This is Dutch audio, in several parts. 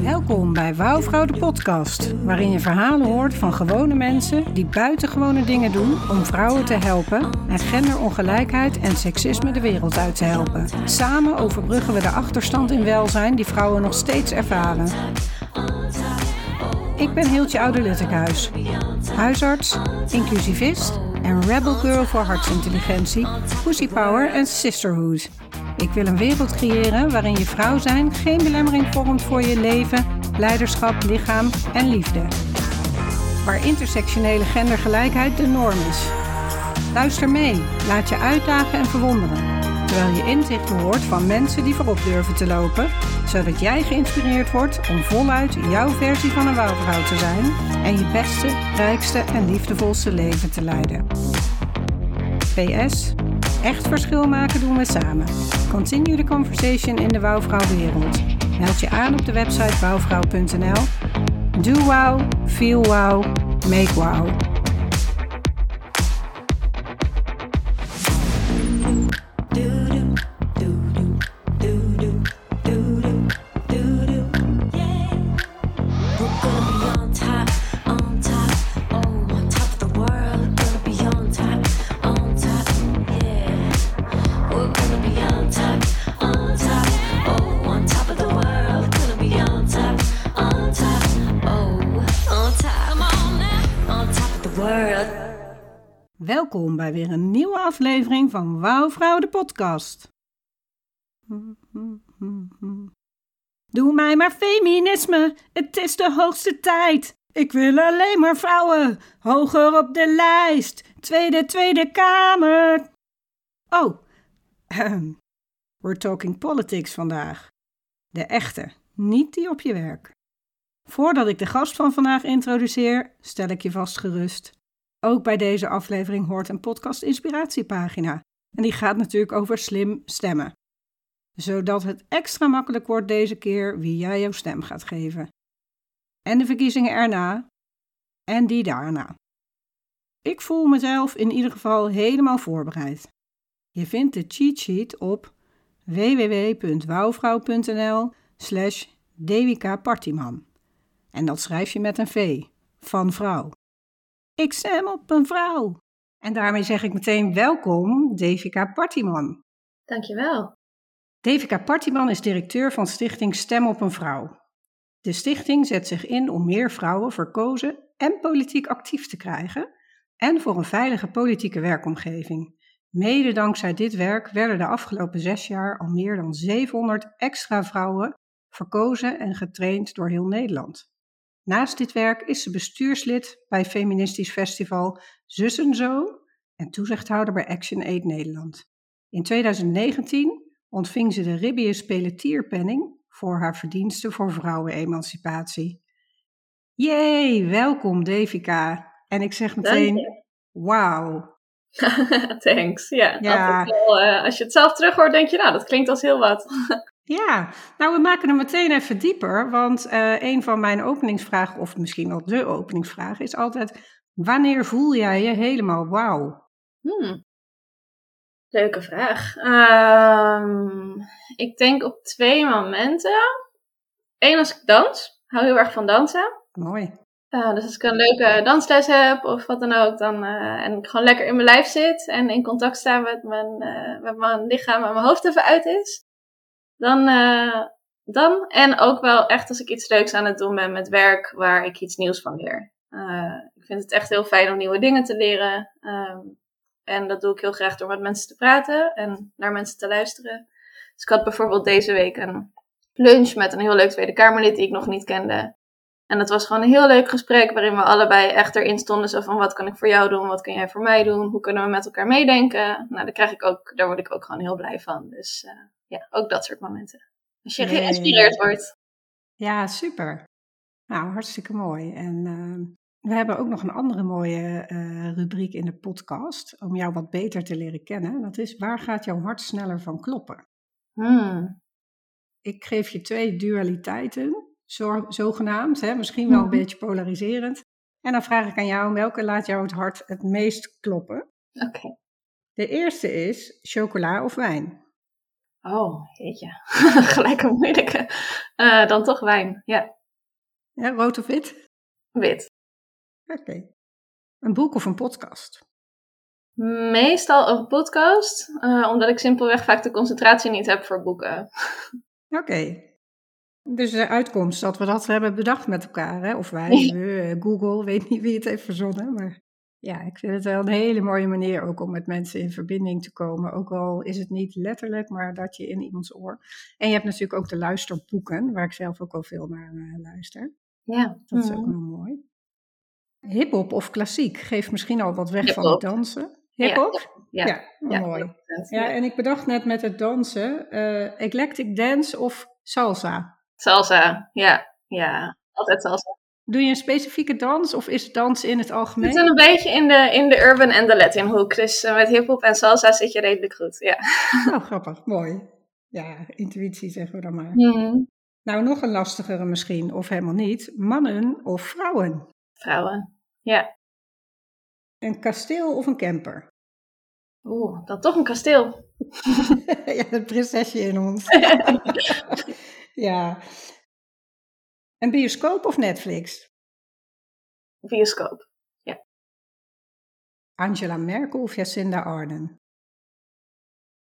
Welkom bij Wouwvrouw de podcast, waarin je verhalen hoort van gewone mensen die buitengewone dingen doen om vrouwen te helpen en genderongelijkheid en seksisme de wereld uit te helpen. Samen overbruggen we de achterstand in welzijn die vrouwen nog steeds ervaren. Ik ben Hiltje Oude-Littekhuis, huisarts, inclusivist en rebel girl voor hartsintelligentie, pussy power en sisterhood. Ik wil een wereld creëren waarin je vrouw zijn geen belemmering vormt voor je leven, leiderschap, lichaam en liefde. Waar intersectionele gendergelijkheid de norm is. Luister mee, laat je uitdagen en verwonderen. Terwijl je inzichten hoort van mensen die voorop durven te lopen, zodat jij geïnspireerd wordt om voluit jouw versie van een wouwvrouw te zijn en je beste, rijkste en liefdevolste leven te leiden. PS. Echt verschil maken doen we samen. Continue the conversation in de wouwvrouwwereld. Meld je aan op de website wouwvrouw.nl. Do wow, feel wow, make wow. Welkom bij weer een nieuwe aflevering van Wouwvrouw de podcast. Doe mij maar feminisme, het is de hoogste tijd. Ik wil alleen maar vrouwen, hoger op de lijst. Tweede, Tweede Kamer. Oh, we're talking politics vandaag. De echte, niet die op je werk. Voordat ik de gast van vandaag introduceer, stel ik je vast gerust. Ook bij deze aflevering hoort een podcast inspiratiepagina. En die gaat natuurlijk over slim stemmen. Zodat het extra makkelijk wordt deze keer wie jij jouw stem gaat geven. En de verkiezingen erna. En die daarna. Ik voel mezelf in ieder geval helemaal voorbereid. Je vindt de cheat sheet op www.wouwvrouw.nl slash. En dat schrijf je met een V, van vrouw. Ik stem op een vrouw. En daarmee zeg ik meteen welkom, Devika Partiman. Dankjewel. Devika Partiman is directeur van stichting Stem op een Vrouw. De stichting zet zich in om meer vrouwen verkozen en politiek actief te krijgen en voor een veilige politieke werkomgeving. Mede dankzij dit werk werden de afgelopen zes jaar al meer dan 700 extra vrouwen verkozen en getraind door heel Nederland. Naast dit werk is ze bestuurslid bij Feministisch Festival Zus en Zo en toezichthouder bij Action Aid Nederland. In 2019 ontving ze de Ribbius Pelletierpenning voor haar verdiensten voor vrouwenemancipatie. Jee, welkom Devika. En ik zeg meteen, wauw. Thanks. Ja, eh, als je het zelf terug hoort, denk je, nou, dat klinkt als heel wat. Ja, nou we maken hem meteen even dieper, want eh, een van mijn openingsvragen, of misschien wel de openingsvraag, is altijd, wanneer voel jij je helemaal wauw? Hmm. Leuke vraag. Ehm, ik denk op twee momenten. Eén als ik dans. Hou heel erg van dansen. Mooi. Uh, dus als ik een leuke dansles heb of wat dan ook, dan, eh, en ik gewoon lekker in mijn lijf zit en in contact sta met mijn, eh, met mijn lichaam en mijn hoofd even uit is, dan, eh, dan. En ook wel echt als ik iets leuks aan het doen ben met werk waar ik iets nieuws van leer. Eh, ik vind het echt heel fijn om nieuwe dingen te leren. ehm, en dat doe ik heel graag door met mensen te praten en naar mensen te luisteren. Dus ik had bijvoorbeeld deze week een lunch met een heel leuk Tweede Kamerlid die ik nog niet kende. En dat was gewoon een heel leuk gesprek waarin we allebei echt erin stonden. Zo van wat kan ik voor jou doen, wat kun jij voor mij doen, hoe kunnen we met elkaar meedenken. Nou, daar, krijg ik ook, daar word ik ook gewoon heel blij van. Dus eh, ja, ook dat soort momenten. Als je Nee. geïnspireerd wordt. Ja, super. Nou, hartstikke mooi. En eh, we hebben ook nog een andere mooie eh, rubriek in de podcast om jou wat beter te leren kennen. Dat is, waar gaat jouw hart sneller van kloppen? Hmm. Ik geef je twee dualiteiten, zo, zogenaamd, hè, misschien wel een Mhm. beetje polariserend. En dan vraag ik aan jou, welke laat jou het hart het meest kloppen? Oké. De eerste is chocola of wijn. Oh, jeetje. Gelijk een moeilijke. Eh, dan toch wijn. Ja, Ja, rood of wit? wit. Oké. Een boek of een podcast? Meestal een podcast, eh, omdat ik simpelweg vaak de concentratie niet heb voor boeken. Oké. Dus de uitkomst dat we dat hebben bedacht met elkaar, hè? of wij, we, eh, Google, weet niet wie het heeft verzonnen. Maar ja, ik vind het wel een hele mooie manier ook om met mensen in verbinding te komen. Ook al is het niet letterlijk, maar dat je in iemands oor. En je hebt natuurlijk ook de luisterboeken, waar ik zelf ook al veel naar eh, luister. Ja, Dat is ook Mhm. wel mooi. Hip-hop of klassiek geeft misschien al wat weg van het dansen. Ja, Hip-hop? ja, ja, ja, mooi. 100%. Ja, en ik bedacht net met het dansen, eh, eclectic dance of salsa. Salsa, ja, ja, altijd salsa. Doe je een specifieke dans of is dans in het Ik algemeen? zit een beetje in de, in de urban en de Latin hoek, dus eh, met hip-hop en salsa zit je redelijk goed. Ja. Oh, grappig, mooi. Ja, intuïtie zeggen we dan maar. Mhm. Nou, nog een lastigere misschien, of helemaal niet. Mannen of vrouwen? Vrouwen, ja. Een kasteel of een camper? Oeh, dan toch een kasteel. ja, het prinsesje in ons. ja. Een bioscoop of Netflix? Bioscoop. Angela Merkel of Jacinda Ardern?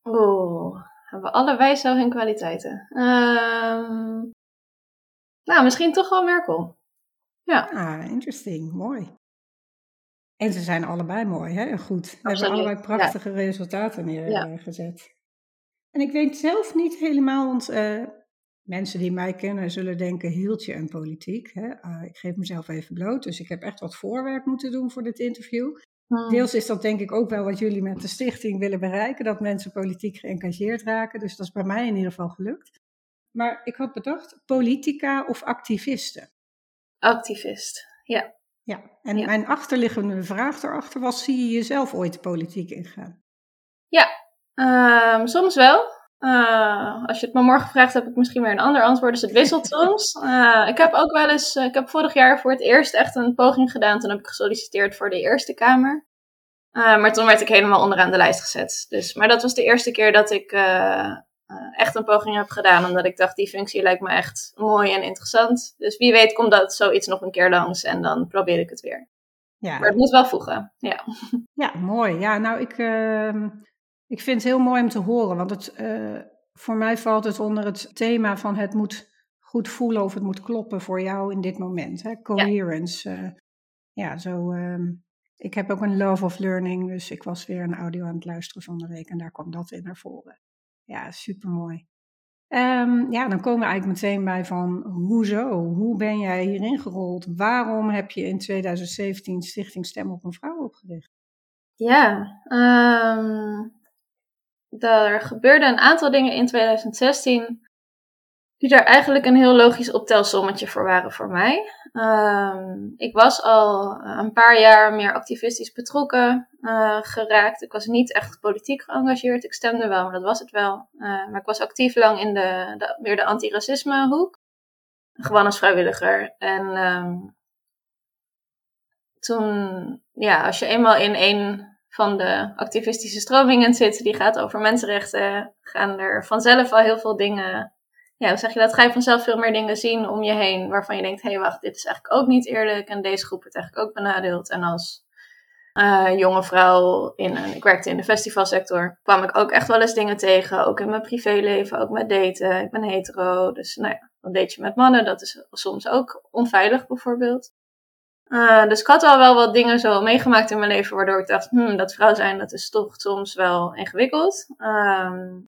Oeh, hebben allebei zo hun kwaliteiten. Ehm, nou, misschien toch wel Merkel. Ah, interesting. Mooi. En ze zijn allebei mooi, hè? Goed. Ze hebben allebei prachtige resultaten Ja. neergezet. En ik weet zelf niet helemaal, want eh, mensen die mij kennen zullen denken, hield je een politiek? Hè? Ah, ik geef mezelf even bloot, dus ik heb echt wat voorwerk moeten doen voor dit interview. Hmm. Deels is dat denk ik ook wel wat jullie met de stichting willen bereiken, dat mensen politiek geëngageerd raken. Dus dat is bij mij in ieder geval gelukt. Maar ik had bedacht, politica of activisten? Activist. Ja. Ja, en Ja. mijn achterliggende vraag erachter was, zie je jezelf ooit de politiek ingaan? Ehm, soms wel. Eh, als je het me morgen vraagt, heb ik misschien weer een ander antwoord. Dus het wisselt soms. Eh, ik heb ook wel eens, eh, ik heb vorig jaar voor het eerst echt een poging gedaan. Toen heb ik gesolliciteerd voor de Eerste Kamer. Maar toen werd ik helemaal onderaan de lijst gezet. Dus, maar dat was de eerste keer dat ik echt een poging heb gedaan. Omdat ik dacht, die functie lijkt me echt mooi en interessant. Dus wie weet komt dat zoiets nog een keer langs en dan probeer ik het weer. Maar Ja, het moet wel voegen. Ja. ja mooi. Ja, nou, ik, ehm, ik vind het heel mooi om te horen, want het, eh, voor mij valt het onder het thema van het moet goed voelen of het moet kloppen voor jou in dit moment. Hè? Coherence. eh, ja, zo. ehm, ik heb ook een love of learning, dus ik was weer een audio aan het luisteren van de week en daar kwam dat in naar voren. Ja, supermooi. Ehm ja, dan komen we eigenlijk meteen bij van hoezo? Hoe ben jij hierin gerold? Waarom heb je in 2017 Stichting Stem op een Vrouw opgericht? Ja, ehm, er gebeurden een aantal dingen in 2016 die daar eigenlijk een heel logisch optelsommetje voor waren voor mij. Ehm, ik was al een paar jaar meer activistisch betrokken eh, geraakt. Ik was niet echt politiek geëngageerd. Ik stemde wel, maar dat was het wel. Eh, maar ik was actief lang in de, de, meer de antiracisme hoek. Gewoon als vrijwilliger. En ehm, toen, ja, als je eenmaal in een van de activistische stromingen zit, die gaat over mensenrechten, gaan er vanzelf al heel veel dingen. Ja, hoe zeg je dat? Ga je vanzelf veel meer dingen zien om je heen waarvan je denkt: hé, hey, wacht, dit is eigenlijk ook niet eerlijk en deze groep wordt eigenlijk ook benadeeld. En als eh, jonge vrouw in een, ik werkte in de festivalsector, kwam ik ook echt wel eens dingen tegen, ook in mijn privéleven, ook met daten. Ik ben hetero, dus nou ja, wat deed je met mannen? Dat is soms ook onveilig bijvoorbeeld. Uh, dus ik had al wel wat dingen zo meegemaakt in mijn leven, waardoor ik dacht, hmm, dat vrouw zijn, dat is toch soms wel ingewikkeld. Um,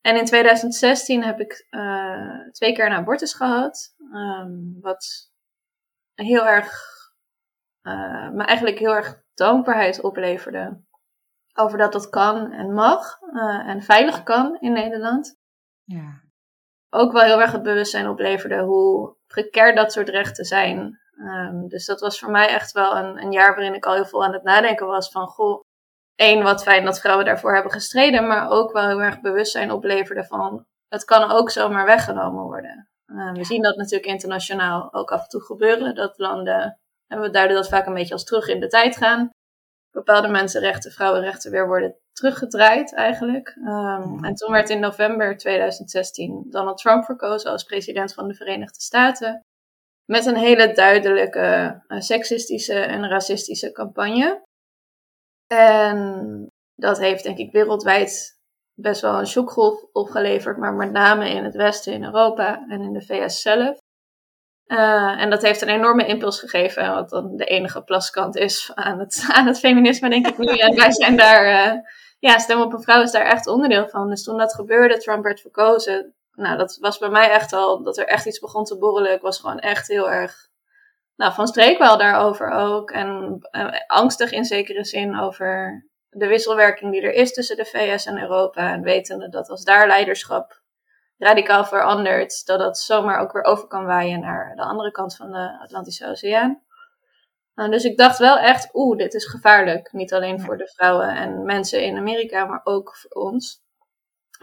en in 2016 heb ik uh, twee keer een abortus gehad, um, wat heel erg, uh, me eigenlijk heel erg dankbaarheid opleverde over dat dat kan en mag en veilig kan in Nederland. Ja. Ook wel heel erg het bewustzijn opleverde hoe precair dat soort rechten zijn. Um, dus dat was voor mij echt wel een, een, jaar waarin ik al heel veel aan het nadenken was van, goh, één, wat fijn dat vrouwen daarvoor hebben gestreden, maar ook wel heel erg bewustzijn opleverde van, het kan ook zomaar weggenomen worden. Uh, we zien dat natuurlijk internationaal ook af en toe gebeuren, dat landen, en we duiden dat vaak een beetje als terug in de tijd gaan. bepaalde mensenrechten, vrouwenrechten weer worden teruggedraaid eigenlijk. Um, en toen werd in november 2016 Donald Trump verkozen als president van de Verenigde Staten. Met een hele duidelijke uh, seksistische en racistische campagne. En dat heeft denk ik wereldwijd best wel een shockgolf opgeleverd, maar met name in het Westen, in Europa en in de VS zelf. Uh, en dat heeft een enorme impuls gegeven, wat dan de enige plaskant is aan het, aan het feminisme, denk ik nu. En wij zijn daar, uh, ja, Stem op een Vrouw is daar echt onderdeel van. Dus toen dat gebeurde, Trump werd verkozen, nou, dat was bij mij echt al, dat er echt iets begon te borrelen. Ik was gewoon echt heel erg, nou, van streek wel daarover ook. En uh, angstig in zekere zin over de wisselwerking die er is tussen de VS en Europa. En wetende dat als daar leiderschap radicaal verandert, dat dat zomaar ook weer over kan waaien naar de andere kant van de Atlantische Oceaan. Uh, dus ik dacht wel echt, oeh, dit is gevaarlijk. Niet alleen voor de vrouwen en mensen in Amerika, maar ook voor ons.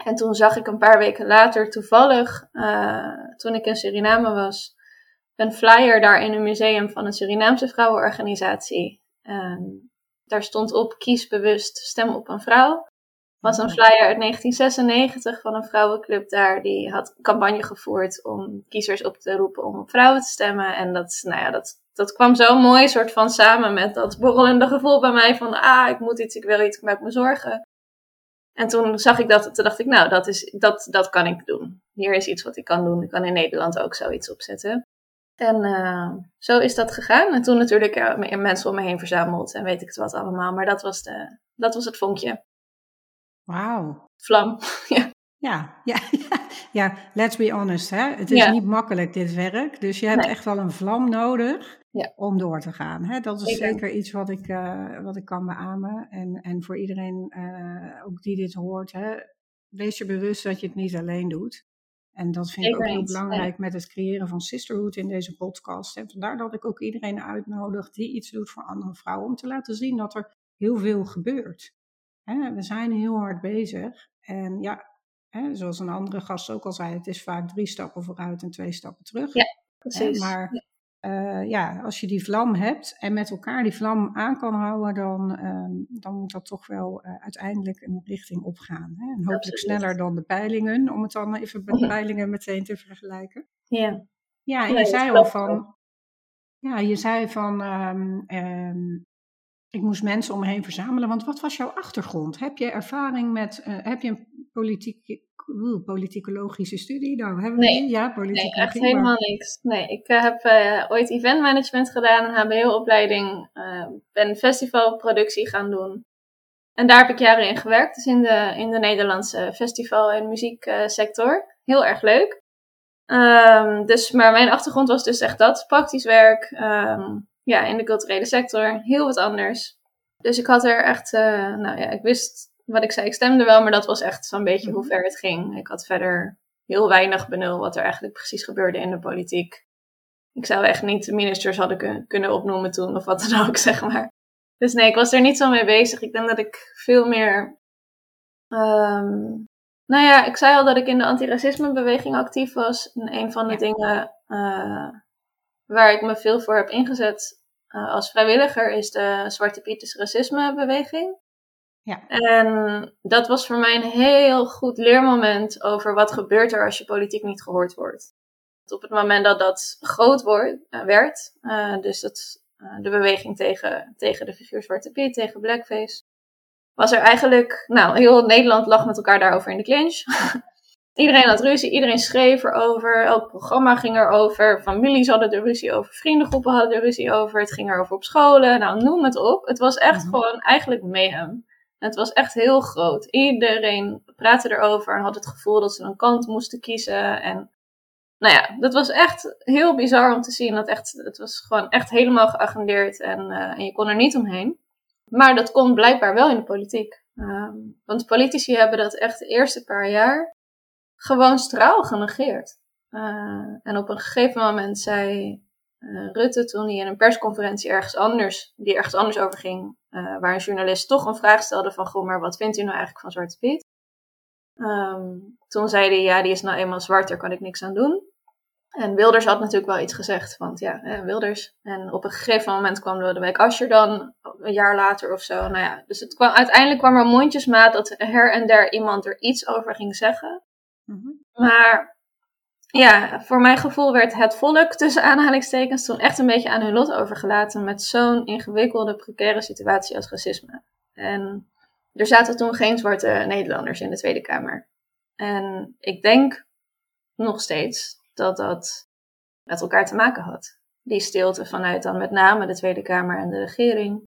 En toen zag ik een paar weken later toevallig, uh, toen ik in Suriname was, een flyer daar in een museum van een Surinaamse vrouwenorganisatie. En daar stond op, kies bewust, stem op een vrouw was een flyer uit 1996 van een vrouwenclub daar. Die had campagne gevoerd om kiezers op te roepen om op vrouwen te stemmen. En dat, nou ja, dat, dat kwam zo mooi soort van samen met dat borrelende gevoel bij mij van... Ah, ik moet iets, ik wil iets, ik maak me zorgen. En toen zag ik dat, toen dacht ik, nou, dat, is, dat, dat kan ik doen. Hier is iets wat ik kan doen. Ik kan in Nederland ook zoiets opzetten. En uh, zo is dat gegaan. En toen natuurlijk uh, mensen om me heen verzameld en weet ik het wat allemaal. Maar dat was, de, dat was het vonkje. Wauw. Vlam, ja. Ja, ja, ja, let's be honest, hè. Het is Ja. niet makkelijk dit werk, dus je hebt Nee. echt wel een vlam nodig Ja. om door te gaan. Hè? Dat is Zeker. iets wat ik, eh, wat ik kan beamen. En, en voor iedereen eh, ook die dit hoort, hè, wees je bewust dat je het niet alleen doet. En dat vind ik ook heel belangrijk met het creëren van Sisterhood in deze podcast. En vandaar dat ik ook iedereen uitnodig die iets doet voor andere vrouwen, om te laten zien dat er heel veel gebeurt. Hè, we zijn heel hard bezig. En ja, hè, zoals een andere gast ook al zei, het is vaak drie stappen vooruit en twee stappen terug. Ja, Hè, Precies. maar eh, ja, als je die vlam hebt en met elkaar die vlam aan kan houden, dan, ehm, dan moet dat toch wel eh, uiteindelijk een richting opgaan. Hè? En hopelijk Absoluut. sneller dan de peilingen, om het dan even met de peilingen meteen te vergelijken. Ja, Ja, en je zei al van. Ja, je zei van. ehm, ehm, ik moest mensen om me heen verzamelen. Want wat was jouw achtergrond? Heb je ervaring met. eh, heb je een politiek, oeh, politicologische studie? Nou, hebben we Nee. die? Ja, nee, politicologie. echt maar- helemaal niks. Nee, ik eh, heb eh, ooit eventmanagement gedaan, een HBO-opleiding. ben festivalproductie gaan doen. En daar heb ik jaren in gewerkt, dus in de, in de Nederlandse festival- en muzieksector. Heel erg leuk. Ehm, dus, maar mijn achtergrond was dus echt dat, praktisch werk. ehm, ja, in de culturele sector, heel wat anders. Dus ik had er echt, eh, nou ja, ik wist wat ik zei, ik stemde wel, maar dat was echt zo'n beetje hoe ver het ging. Ik had verder heel weinig benul wat er eigenlijk precies gebeurde in de politiek. Ik zou echt niet de ministers hadden kun- kunnen opnoemen toen, of wat dan ook, zeg maar. Dus nee, ik was er niet zo mee bezig. Ik denk dat ik veel meer. ehm, nou ja, ik zei al dat ik in de antiracismebeweging actief was. En een van de Ja. dingen eh, waar ik me veel voor heb ingezet eh, als vrijwilliger is de Zwarte Pieters racismebeweging. Ja. En dat was voor mij een heel goed leermoment over wat gebeurt er als je politiek niet gehoord wordt. Op het moment dat dat groot wordt, eh, werd, eh, dus dat, de beweging tegen, tegen de figuur Zwarte Piet, tegen blackface, was er eigenlijk, nou, heel Nederland lag met elkaar daarover in de clinch. iedereen had ruzie, iedereen schreef erover, elk programma ging erover, families hadden er ruzie over, vriendengroepen hadden er ruzie over, het ging erover op scholen, nou, noem het op. Het was echt Mhm. gewoon eigenlijk mayhem. Het was echt heel groot. Iedereen praatte erover en had het gevoel dat ze een kant moesten kiezen. En nou ja, dat was echt heel bizar om te zien. Dat echt, het was gewoon echt helemaal geagendeerd en, eh, en je kon er niet omheen. Maar dat kon blijkbaar wel in de politiek. Ehm, want politici hebben dat echt de eerste paar jaar gewoon straal genegeerd. Eh, en op een gegeven moment zei eh, Rutte, toen hij in een persconferentie ergens anders, die ergens anders over ging, eh, waar een journalist toch een vraag stelde van, goh, maar wat vindt u nou eigenlijk van Zwarte Piet? Ehm, toen zei hij, ja, die is nou eenmaal zwart, daar kan ik niks aan doen. En Wilders had natuurlijk wel iets gezegd, want ja, Wilders. En op een gegeven moment kwam Lodewijk Asscher dan, een jaar later of zo. Nou ja, dus het kwam, uiteindelijk kwam er mondjesmaat dat her en der iemand er iets over ging zeggen. Mhm. Maar ja, voor mijn gevoel werd het volk tussen aanhalingstekens toen echt een beetje aan hun lot overgelaten met zo'n ingewikkelde, precaire situatie als racisme. En er zaten toen geen zwarte Nederlanders in de Tweede Kamer. En ik denk nog steeds dat dat met elkaar te maken had. Die stilte vanuit dan met name de Tweede Kamer en de regering.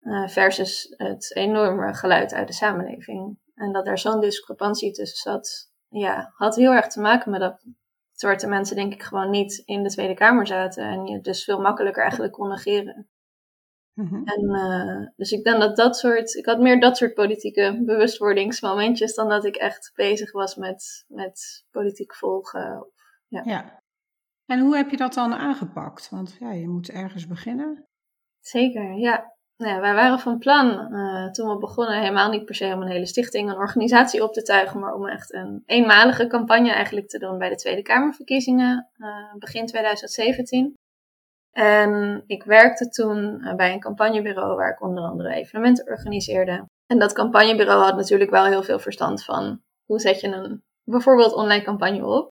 eh, versus het enorme geluid uit de samenleving. En dat er zo'n discrepantie tussen zat, ja, had heel erg te maken met dat zwarte mensen denk ik gewoon niet in de Tweede Kamer zaten. En je dus veel makkelijker eigenlijk kon negeren. Mhm. En, eh, dus ik denk dat dat soort, ik had meer dat soort politieke bewustwordingsmomentjes dan dat ik echt bezig was met, met politiek volgen. Ja. En hoe heb je dat dan aangepakt? Want ja, je moet ergens beginnen. Zeker, ja. Nou wij waren van plan eh, toen we begonnen helemaal niet per se om een hele stichting, een organisatie op te tuigen, maar om echt een eenmalige campagne eigenlijk te doen bij de Tweede Kamerverkiezingen eh, begin 2017. En ik werkte toen eh, bij een campagnebureau waar ik onder andere evenementen organiseerde. En dat campagnebureau had natuurlijk wel heel veel verstand van hoe zet je een bijvoorbeeld online campagne op.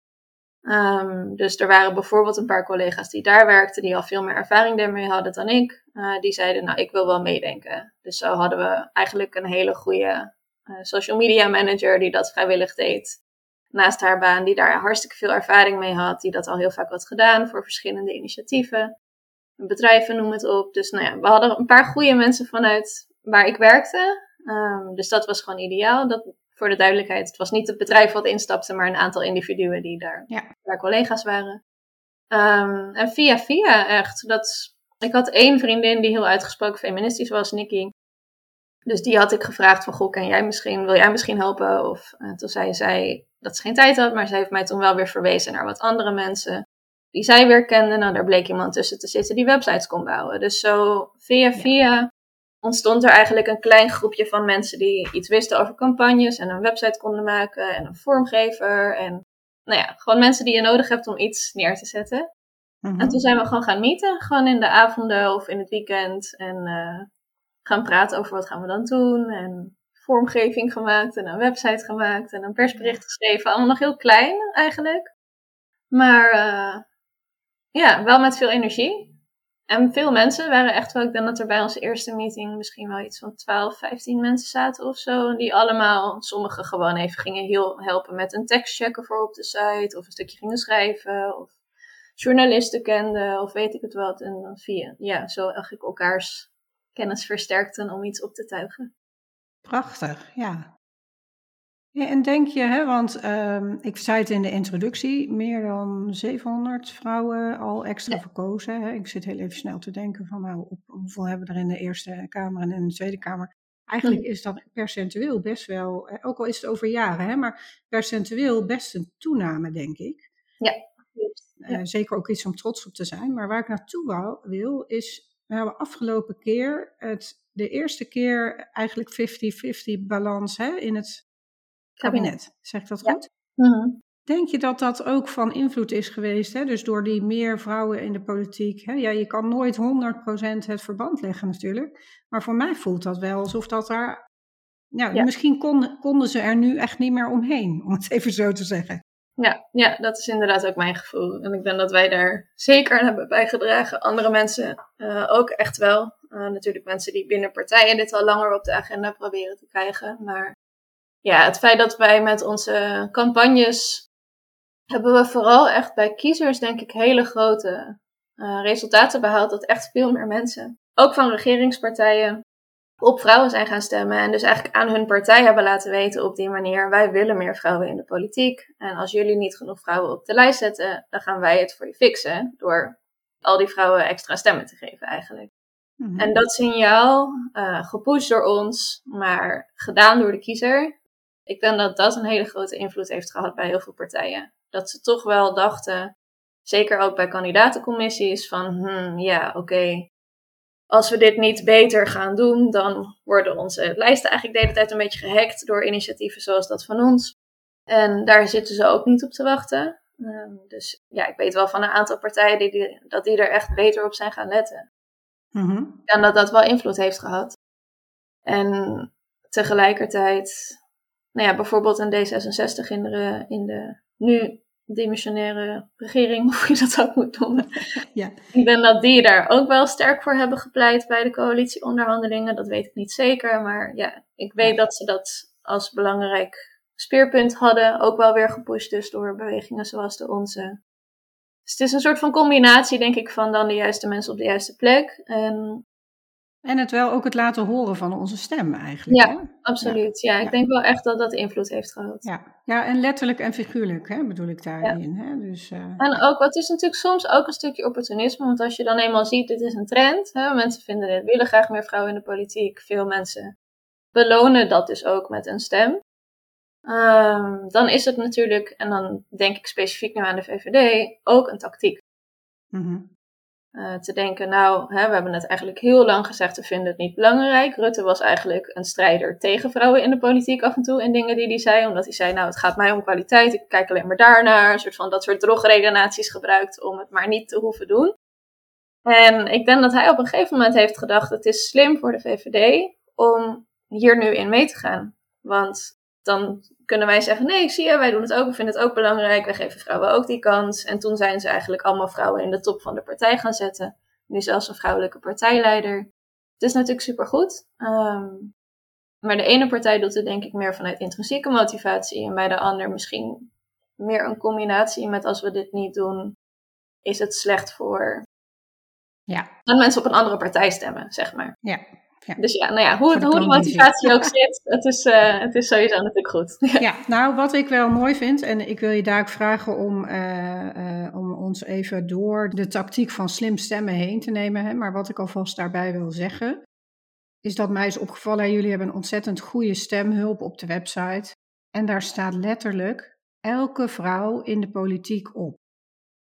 Ehm, dus er waren bijvoorbeeld een paar collega's die daar werkten, die al veel meer ervaring daarmee hadden dan ik. Eh, die zeiden, nou, ik wil wel meedenken. Dus zo hadden we eigenlijk een hele goede eh, social media manager die dat vrijwillig deed. Naast haar baan, die daar hartstikke veel ervaring mee had, die dat al heel vaak had gedaan voor verschillende initiatieven. Bedrijven, noem het op. Dus nou ja, we hadden een paar goede mensen vanuit waar ik werkte. Ehm, dus dat was gewoon ideaal. Dat, voor de duidelijkheid, het was niet het bedrijf wat instapte, maar een aantal individuen die daar, Ja. daar collega's waren. Ehm, en via via echt. Dat, ik had één vriendin die heel uitgesproken feministisch was, Nikki. Dus die had ik gevraagd van, goh, kan jij misschien, wil jij misschien helpen? Of eh, toen zei zij dat ze geen tijd had, maar ze heeft mij toen wel weer verwezen naar wat andere mensen die zij weer kende. Nou, daar bleek iemand tussen te zitten die websites kon bouwen. Dus zo via via ontstond er eigenlijk een klein groepje van mensen die iets wisten over campagnes en een website konden maken en een vormgever. En nou ja, gewoon mensen die je nodig hebt om iets neer te zetten. Mhm. En toen zijn we gewoon gaan meeten, gewoon in de avonden of in het weekend. En eh, gaan praten over wat gaan we dan doen. En vormgeving gemaakt en een website gemaakt en een persbericht geschreven. Allemaal nog heel klein eigenlijk. Maar eh, ja, wel met veel energie. En veel mensen waren echt wel, ik denk dat er bij onze eerste meeting misschien wel iets van 12, 15 mensen zaten of zo. Die allemaal, sommigen gewoon even gingen heel helpen met een tekst checken voor op de site. Of een stukje gingen schrijven. Of journalisten kenden of weet ik het wat. En dan via, ja, zo eigenlijk elkaars kennis versterkten om iets op te tuigen. Prachtig, ja. Ja, en denk je, hè, want ehm, ik zei het in de introductie, meer dan 700 vrouwen al extra Ja. verkozen. Hè. Ik zit heel even snel te denken van nou, op, hoeveel hebben we er in de Eerste Kamer en in de Tweede Kamer. Eigenlijk is dat percentueel best wel, eh, ook al is het over jaren, hè, maar percentueel best een toename, denk ik. Eh, zeker ook iets om trots op te zijn. Maar waar ik naartoe wou, wil, is we hebben afgelopen keer het, de eerste keer eigenlijk 50-50 balans hè, in het kabinet. Zeg ik dat Ja. goed? Mhm. Denk je dat dat ook van invloed is geweest? Hè? Dus door die meer vrouwen in de politiek. Hè? Ja, je kan nooit 100% het verband leggen natuurlijk. Maar voor mij voelt dat wel alsof dat daar... Ja. misschien kon, konden ze er nu echt niet meer omheen, om het even zo te zeggen. Ja, ja, dat is inderdaad ook mijn gevoel. En ik denk dat wij daar zeker aan hebben bijgedragen. Andere mensen eh, ook echt wel. Eh, natuurlijk mensen die binnen partijen dit al langer op de agenda proberen te krijgen. Maar ja, het feit dat wij met onze campagnes hebben we vooral echt bij kiezers, denk ik, hele grote eh, resultaten behaald. Dat echt veel meer mensen, ook van regeringspartijen, op vrouwen zijn gaan stemmen. En dus eigenlijk aan hun partij hebben laten weten op die manier: wij willen meer vrouwen in de politiek. En als jullie niet genoeg vrouwen op de lijst zetten, dan gaan wij het voor je fixen. Door al die vrouwen extra stemmen te geven, eigenlijk. Mhm. En dat signaal, eh gepusht door ons, maar gedaan door de kiezer. Ik denk dat dat een hele grote invloed heeft gehad bij heel veel partijen. Dat ze toch wel dachten, zeker ook bij kandidatencommissies, van hmm, ja, oké. als we dit niet beter gaan doen, dan worden onze lijsten eigenlijk de hele tijd een beetje gehackt door initiatieven zoals dat van ons. En daar zitten ze ook niet op te wachten. Ehm, dus ja, ik weet wel van een aantal partijen die, die, dat die er echt beter op zijn gaan letten. Mhm. En dat dat wel invloed heeft gehad. En tegelijkertijd, nou ja, bijvoorbeeld een D66 in de, in de nu demissionaire regering, hoe je dat ook moet noemen. Ja. Ik denk dat die daar ook wel sterk voor hebben gepleit bij de coalitieonderhandelingen. Dat weet ik niet zeker, maar ja, ik weet dat ze dat als belangrijk speerpunt hadden. Ook wel weer gepusht dus door bewegingen zoals de onze. Dus het is een soort van combinatie, denk ik, van dan de juiste mensen op de juiste plek. En En het wel ook het laten horen van onze stem eigenlijk. Ja, hè? absoluut, ja. Ik Ja. denk wel echt dat dat invloed heeft gehad. Ja. ja, en letterlijk en figuurlijk hè, bedoel ik daarin. Hè? Dus, eh, En ook, wat is natuurlijk soms ook een stukje opportunisme, want als je dan eenmaal ziet, dit is een trend, hè, mensen vinden dit, willen graag meer vrouwen in de politiek, veel mensen belonen dat dus ook met een stem. Ehm, dan is het natuurlijk, en dan denk ik specifiek nu aan de VVD, ook een tactiek. mhm. Eh, te denken, nou, hè, we hebben het eigenlijk heel lang gezegd, we vinden het niet belangrijk. Rutte was eigenlijk een strijder tegen vrouwen in de politiek af en toe in dingen die hij zei. Omdat hij zei, nou, het gaat mij om kwaliteit, ik kijk alleen maar daarnaar. Een soort van dat soort drogredenaties gebruikt om het maar niet te hoeven doen. En ik denk dat hij op een gegeven moment heeft gedacht, het is slim voor de VVD om hier nu in mee te gaan. Want dan kunnen wij zeggen, nee, zie je, wij doen het ook, we vinden het ook belangrijk, wij geven vrouwen ook die kans. En toen zijn ze eigenlijk allemaal vrouwen in de top van de partij gaan zetten. Nu zelfs een vrouwelijke partijleider. Het is natuurlijk supergoed. Ehm maar de ene partij doet het denk ik meer vanuit intrinsieke motivatie. En bij de ander misschien meer een combinatie met als we dit niet doen, is het slecht voor ja, dat mensen op een andere partij stemmen, zeg maar. ja. Dus ja, nou ja, hoe, de hoe de motivatie ook zit, het is, eh, het is sowieso natuurlijk goed. Ja, nou wat ik wel mooi vind, en ik wil je daar ook vragen om, eh, eh, om ons even door de tactiek van slim stemmen heen te nemen. Hè. Maar wat ik alvast daarbij wil zeggen, is dat mij is opgevallen, hè, jullie hebben een ontzettend goede stemhulp op de website. En daar staat letterlijk elke vrouw in de politiek op.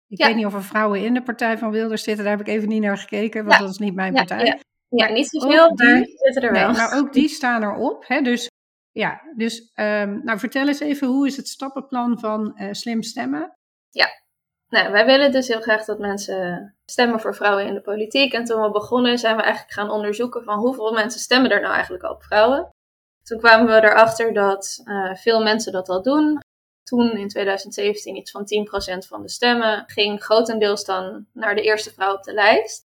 Ik Ja. weet niet of er vrouwen in de partij van Wilders zitten, daar heb ik even niet naar gekeken, want Ja. dat is niet mijn partij. Ja. Ja, Maar niet zoveel, maar die zitten er Nee, wel. maar ook die staan erop. Hè? Dus, ja, dus ehm, nou, vertel eens even, hoe is het stappenplan van eh, slim stemmen? Nou, wij willen dus heel graag dat mensen stemmen voor vrouwen in de politiek. En toen we begonnen zijn we eigenlijk gaan onderzoeken van hoeveel mensen stemmen er nou eigenlijk al op vrouwen. Toen kwamen we erachter dat eh, veel mensen dat al doen. Toen in 2017 iets van 10% van de stemmen ging grotendeels dan naar de eerste vrouw op de lijst.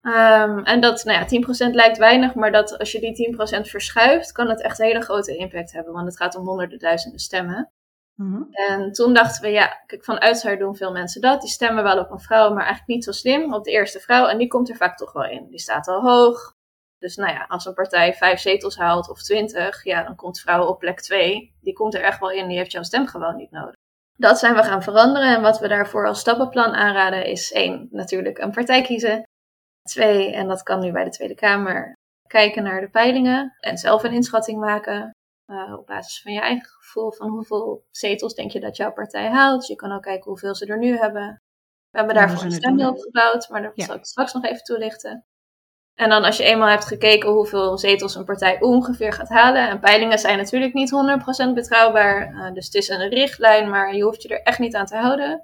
Ehm, en dat, nou ja, 10% lijkt weinig, maar dat als je die 10% verschuift, kan het echt een hele grote impact hebben. Want het gaat om honderden duizenden stemmen. Mhm. En toen dachten we, ja, kijk, van oudsher doen veel mensen dat. Die stemmen wel op een vrouw, maar eigenlijk niet zo slim op de eerste vrouw. En die komt er vaak toch wel in. Die staat al hoog. Dus nou ja, als een partij vijf zetels haalt of twintig, ja, dan komt vrouw op plek twee. Die komt er echt wel in, die heeft jouw stem gewoon niet nodig. Dat zijn we gaan veranderen. En wat we daarvoor als stappenplan aanraden is één, natuurlijk een partij kiezen. Twee, en dat kan nu bij de Tweede Kamer, kijken naar de peilingen en zelf een inschatting maken. eh, op basis van je eigen gevoel van hoeveel zetels denk je dat jouw partij haalt. Je kan ook kijken hoeveel ze er nu hebben. We hebben daarvoor een doen. gebouwd, maar dat Ja. zal ik straks nog even toelichten. En dan als je eenmaal hebt gekeken hoeveel zetels een partij ongeveer gaat halen. En peilingen zijn natuurlijk niet 100% betrouwbaar. eh, dus het is een richtlijn, maar je hoeft je er echt niet aan te houden.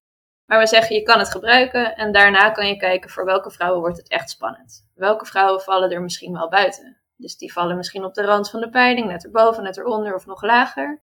Maar we zeggen je kan het gebruiken. En daarna kan je kijken voor welke vrouwen wordt het echt spannend. Welke vrouwen vallen er misschien wel buiten. Dus die vallen misschien op de rand van de peiling, net erboven, net eronder of nog lager.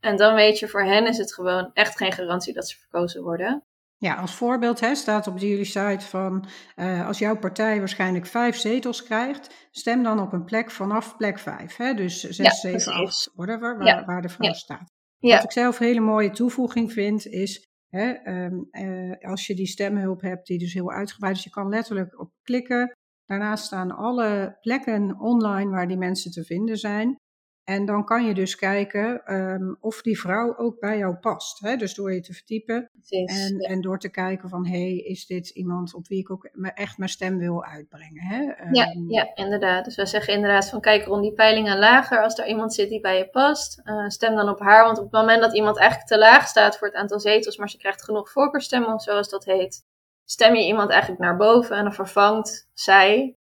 En dan weet je, voor hen is het gewoon echt geen garantie dat ze verkozen worden. Ja, als voorbeeld hè, staat op jullie site van eh, als jouw partij waarschijnlijk vijf zetels krijgt, stem dan op een plek vanaf plek vijf. Hè? Dus zes, Ja, zeven, acht, whatever, waar, Ja, waar de vrouw ja. staat. Wat ik zelf een hele mooie toevoeging vind, is hè, ehm, eh, als je die stemhulp hebt, die dus heel uitgebreid is, je kan letterlijk op klikken. Daarnaast staan alle plekken online waar die mensen te vinden zijn. En dan kan je dus kijken ehm, of die vrouw ook bij jou past. Hè? Dus door je te verdiepen precies. en, Ja. en door te kijken van, hé, hey, is dit iemand op wie ik ook echt mijn stem wil uitbrengen? Hè? Ja, Ehm, ja, inderdaad. Dus wij zeggen inderdaad van kijk rond die peilingen lager. Als er iemand zit die bij je past, eh, stem dan op haar. Want op het moment dat iemand eigenlijk te laag staat voor het aantal zetels, maar ze krijgt genoeg voorkeurstemmen, zoals dat heet, stem je iemand eigenlijk naar boven en dan vervangt zij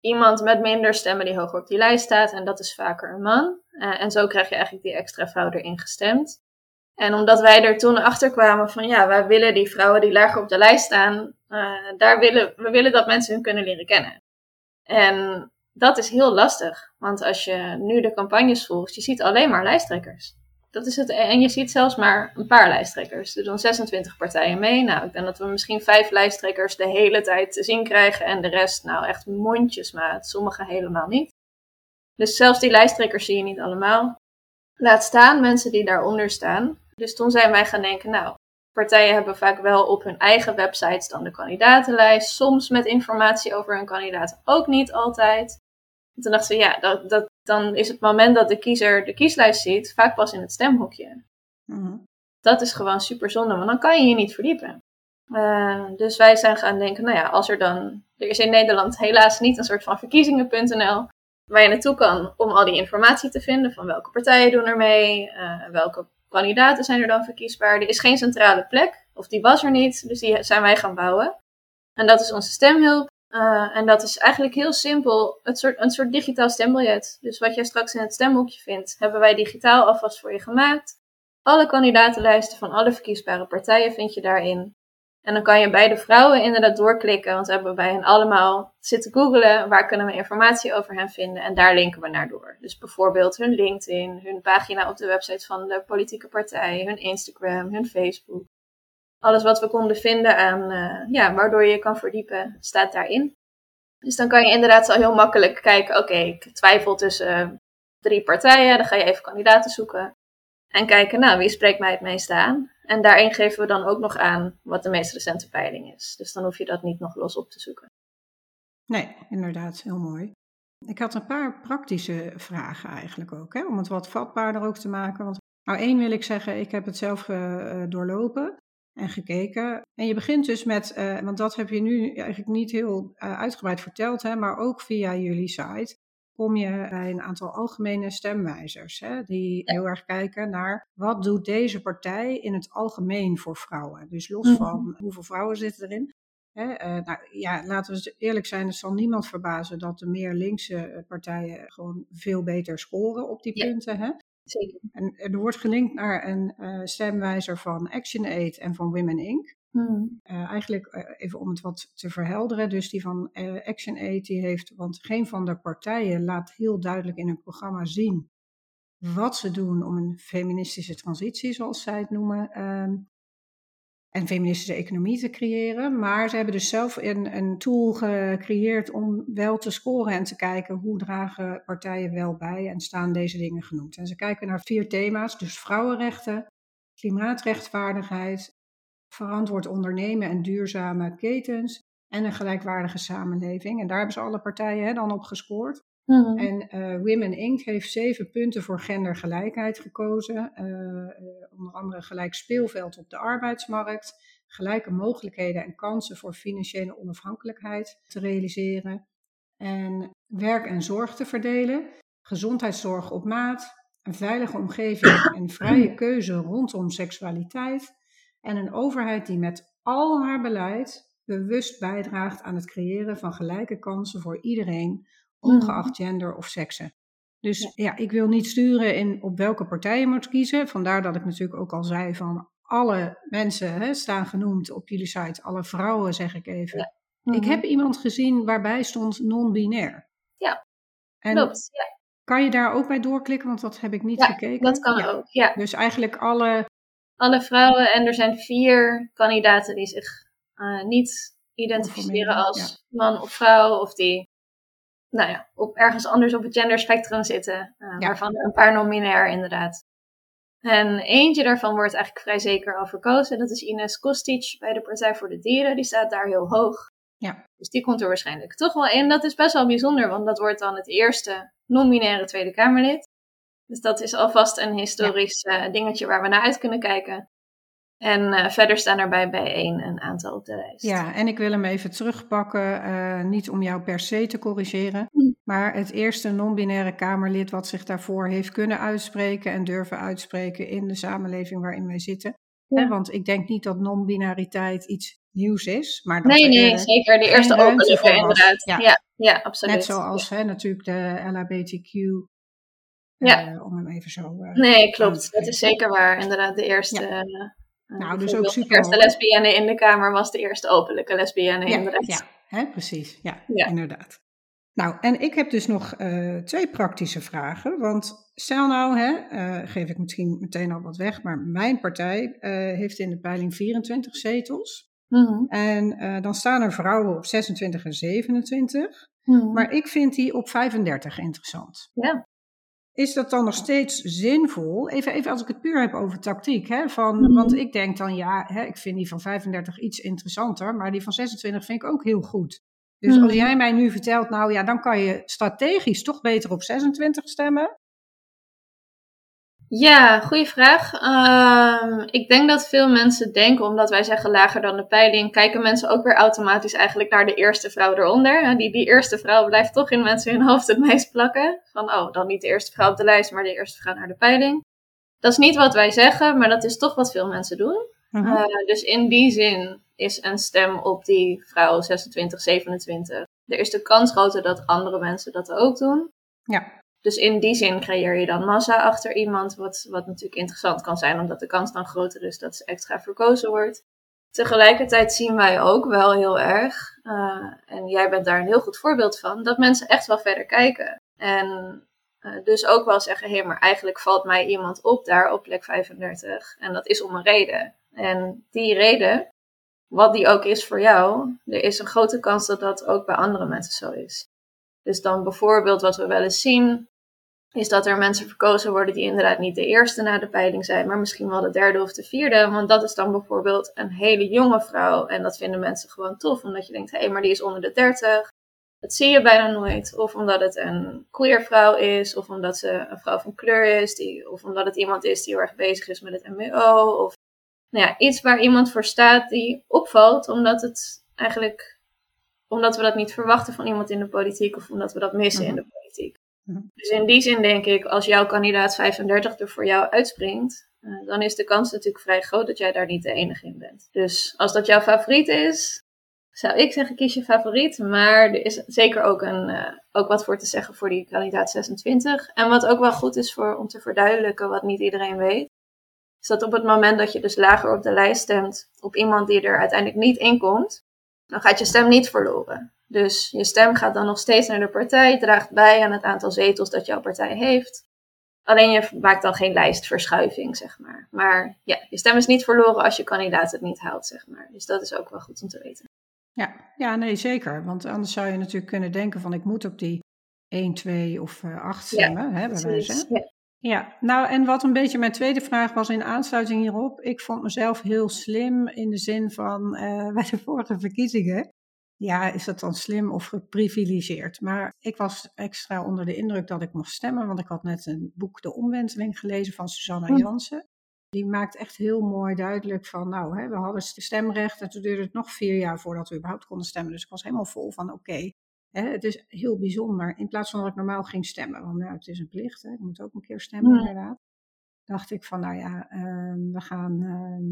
iemand met minder stemmen die hoger op die lijst staat. En dat is vaker een man. Eh, en zo krijg je eigenlijk die extra vrouw erin gestemd. En omdat wij er toen achter kwamen van ja, wij willen die vrouwen die lager op de lijst staan, eh, daar willen, we willen dat mensen hun kunnen leren kennen. En dat is heel lastig, want als je nu de campagnes volgt, je ziet alleen maar lijsttrekkers. Dat is het, en je ziet zelfs maar een paar lijsttrekkers. Er doen 26 partijen mee. Nou, ik denk dat we misschien vijf lijsttrekkers de hele tijd te zien krijgen en de rest nou echt mondjesmaat, sommige helemaal niet. Dus zelfs die lijsttrekkers zie je niet allemaal. Laat staan mensen die daaronder staan. Dus toen zijn wij gaan denken, nou, partijen hebben vaak wel op hun eigen websites dan de kandidatenlijst. Soms met informatie over hun kandidaat, ook niet altijd. En toen dachten we, ja, dat, dat, dan is het moment dat de kiezer de kieslijst ziet, vaak pas in het stemhokje. Mhm. Dat is gewoon super zonde, want dan kan je je niet verdiepen. Eh, dus wij zijn gaan denken, nou ja, als er dan... Er is in Nederland helaas niet een soort van verkiezingen.nl waar je naartoe kan om al die informatie te vinden van welke partijen doen er mee, eh, welke kandidaten zijn er dan verkiesbaar. Er is geen centrale plek, of die was er niet, dus die zijn wij gaan bouwen. En dat is onze stemhulp. Eh, en dat is eigenlijk heel simpel, het soort, een soort digitaal stembiljet. Dus wat jij straks in het stemhoekje vindt, hebben wij digitaal alvast voor je gemaakt. Alle kandidatenlijsten van alle verkiesbare partijen vind je daarin. En dan kan je bij de vrouwen inderdaad doorklikken, want we hebben bij hen allemaal zitten googelen. Waar kunnen we informatie over hen vinden? En daar linken we naar door. Dus bijvoorbeeld hun LinkedIn, hun pagina op de website van de politieke partij, hun Instagram, hun Facebook. Alles wat we konden vinden aan, eh, ja, waardoor je je kan verdiepen, staat daarin. Dus dan kan je inderdaad al heel makkelijk kijken, oké, ik twijfel tussen drie partijen, dan ga je even kandidaten zoeken. En kijken, nou, wie spreekt mij het meeste aan? En daarin geven we dan ook nog aan wat de meest recente peiling is. Dus dan hoef je dat niet nog los op te zoeken. Nee, inderdaad, heel mooi. Ik had een paar praktische vragen eigenlijk ook, hè, om het wat vatbaarder ook te maken. Want nou, één wil ik zeggen, ik heb het zelf eh, eh, doorlopen en gekeken. En je begint dus met, eh, want dat heb je nu eigenlijk niet heel eh, uitgebreid verteld, hè, maar ook via jullie site kom je bij een aantal algemene stemwijzers. Hè, die heel erg kijken naar wat doet deze partij in het algemeen voor vrouwen. Dus los Mhm. van hoeveel vrouwen zitten erin. Hè, eh, nou, ja, laten we eerlijk zijn, het zal niemand verbazen dat de meer linkse partijen gewoon veel beter scoren op die Ja. punten. Hè? Zeker. En er wordt gelinkt naar een eh, stemwijzer van ActionAid en van Women Inc. Eh, eigenlijk eh, even om het wat te verhelderen. Dus die van eh ActionAid, die heeft, want geen van de partijen laat heel duidelijk in hun programma zien wat ze doen om een feministische transitie, zoals zij het noemen, ehm, en feministische economie te creëren. Maar ze hebben dus zelf een, een tool gecreëerd om wel te scoren en te kijken hoe dragen partijen wel bij en staan deze dingen genoemd. En ze kijken naar vier thema's, dus vrouwenrechten, klimaatrechtvaardigheid, verantwoord ondernemen en duurzame ketens en een gelijkwaardige samenleving. En daar hebben ze alle partijen hè, dan op gescoord. Mhm. En eh, Women Inc. heeft zeven punten voor gendergelijkheid gekozen. Eh, onder andere gelijk speelveld op de arbeidsmarkt, gelijke mogelijkheden en kansen voor financiële onafhankelijkheid te realiseren. En werk en zorg te verdelen, gezondheidszorg op maat, een veilige omgeving en vrije keuze rondom seksualiteit. En een overheid die met al haar beleid bewust bijdraagt aan het creëren van gelijke kansen voor iedereen, ongeacht gender of seksen. Dus ja, ik wil niet sturen in op welke partij je moet kiezen. Vandaar dat ik natuurlijk ook al zei van alle mensen hè, staan genoemd op jullie site. Alle vrouwen zeg ik even. Ik heb iemand gezien waarbij stond non-binair. Ja, En Klopt, ja, kan je daar ook bij doorklikken? Want dat heb ik niet Ja, gekeken. dat kan ook. Ja. Dus eigenlijk alle Alle vrouwen en er zijn vier kandidaten die zich eh, niet identificeren als man of vrouw of die nou ja, op ergens anders op het genderspectrum zitten, eh, Ja. waarvan er een paar non-binair inderdaad. En eentje daarvan wordt eigenlijk vrij zeker al verkozen. Dat is Ines Kostic bij de Partij voor de Dieren. Die staat daar heel hoog. Ja. Dus die komt er waarschijnlijk toch wel in. Dat is best wel bijzonder, want dat wordt dan het eerste non-binaire Tweede Kamerlid. Dus dat is alvast een historisch eh, dingetje waar we naar uit kunnen kijken. En eh, verder staan er bij bijeen een aantal op de lijst. Ja, en ik wil hem even terugpakken, eh, niet om jou per se te corrigeren, Mm. maar het eerste non-binaire Kamerlid wat zich daarvoor heeft kunnen uitspreken en durven uitspreken in de samenleving waarin wij zitten. Ja. Hè, want ik denk niet dat non-binariteit iets nieuws is, maar dat Nee, nee, eh, zeker. De eerste was. inderdaad. Ja. Ja, ja, absoluut. net zoals hè, natuurlijk de LHBTQ Ja. Om hem even zo... eh, Nee, klopt. Dat is zeker waar. Inderdaad, de eerste... Ja. Eh, Nou, dus ook super De eerste lesbienne in de kamer was de eerste openlijke lesbienne Ja, in de rest. ja hè, precies. Ja, Ja. inderdaad. Nou, en ik heb dus nog eh, twee praktische vragen. Want stel nou, hè, eh, geef ik misschien meteen al wat weg, maar mijn partij eh, heeft in de peiling 24 zetels. Mhm. En dan staan er vrouwen op 26 en 27. Mhm. Maar ik vind die op 35 interessant. Ja. Is dat dan nog steeds zinvol? Even, even als ik het puur heb over tactiek. Hè, van, Mhm. Want ik denk dan, ja, hè, ik vind die van 35 iets interessanter. Maar die van 26 vind ik ook heel goed. Dus Mhm. als jij mij nu vertelt, nou ja, dan kan je strategisch toch beter op 26 stemmen. Ja, goede vraag. Ehm, ik denk dat veel mensen denken, omdat wij zeggen lager dan de peiling, kijken mensen ook weer automatisch eigenlijk naar de eerste vrouw eronder. Die, die eerste vrouw blijft toch in mensen hun hoofd het meest plakken. Van, oh, dan niet de eerste vrouw op de lijst, maar de eerste vrouw naar de peiling. Dat is niet wat wij zeggen, maar dat is toch wat veel mensen doen. Mhm. Eh, dus in die zin is een stem op die vrouw 26, 27. Er is de kans groter dat andere mensen dat ook doen. Ja. Dus in die zin creëer je dan massa achter iemand, wat, wat natuurlijk interessant kan zijn, omdat de kans dan groter is dat ze extra verkozen wordt. Tegelijkertijd zien wij ook wel heel erg, eh, en jij bent daar een heel goed voorbeeld van, dat mensen echt wel verder kijken. En eh, dus ook wel zeggen, hé, maar eigenlijk valt mij iemand op daar op plek 35. En dat is om een reden. En die reden, wat die ook is voor jou, er is een grote kans dat dat ook bij andere mensen zo is. Dus dan bijvoorbeeld wat we wel eens zien, is dat er mensen verkozen worden die inderdaad niet de eerste na de peiling zijn, maar misschien wel de derde of de vierde. Want dat is dan bijvoorbeeld een hele jonge vrouw. En dat vinden mensen gewoon tof, omdat je denkt, hé, hey, maar die is onder de 30. Dat zie je bijna nooit. Of omdat het een queer vrouw is, of omdat ze een vrouw van kleur is, die, of omdat het iemand is die heel erg bezig is met het MBO. Of nou ja, iets waar iemand voor staat die opvalt, omdat het eigenlijk omdat we dat niet verwachten van iemand in de politiek of omdat we dat missen in de politiek. Mhm. Dus in die zin denk ik, als jouw kandidaat 35 er voor jou uitspringt, eh, dan is de kans natuurlijk vrij groot dat jij daar niet de enige in bent. Dus als dat jouw favoriet is, zou ik zeggen kies je favoriet. Maar er is zeker ook, een, eh, ook wat voor te zeggen voor die kandidaat 26. En wat ook wel goed is voor, om te verduidelijken wat niet iedereen weet. Is dat op het moment dat je dus lager op de lijst stemt op iemand die er uiteindelijk niet in komt, dan gaat je stem niet verloren. Dus je stem gaat dan nog steeds naar de partij, draagt bij aan het aantal zetels dat jouw partij heeft. Alleen je maakt dan geen lijstverschuiving, zeg maar. Maar ja, je stem is niet verloren als je kandidaat het niet haalt, zeg maar. Dus dat is ook wel goed om te weten. Ja, ja, nee, zeker. Want anders zou je natuurlijk kunnen denken van ik moet op die 1, 2 of eh 8 stemmen, hè, bij wijze. Ja. Ja, nou en wat een beetje mijn tweede vraag was in aansluiting hierop. Ik vond mezelf heel slim in de zin van eh, bij de vorige verkiezingen. Ja, is dat dan slim of geprivilegeerd? Maar ik was extra onder de indruk dat ik mocht stemmen, want ik had net een boek De Omwenteling gelezen van Susanna Hm. Jansen. Die maakt echt heel mooi duidelijk van, nou, hè, we hadden stemrecht en toen duurde het nog vier jaar voordat we überhaupt konden stemmen. Dus ik was helemaal vol van, oké, het is heel bijzonder. In plaats van dat ik normaal ging stemmen, want nou, het is een plicht, hè, ik moet ook een keer stemmen Ja. inderdaad. Dacht ik van, nou ja, ehm, we, gaan, ehm,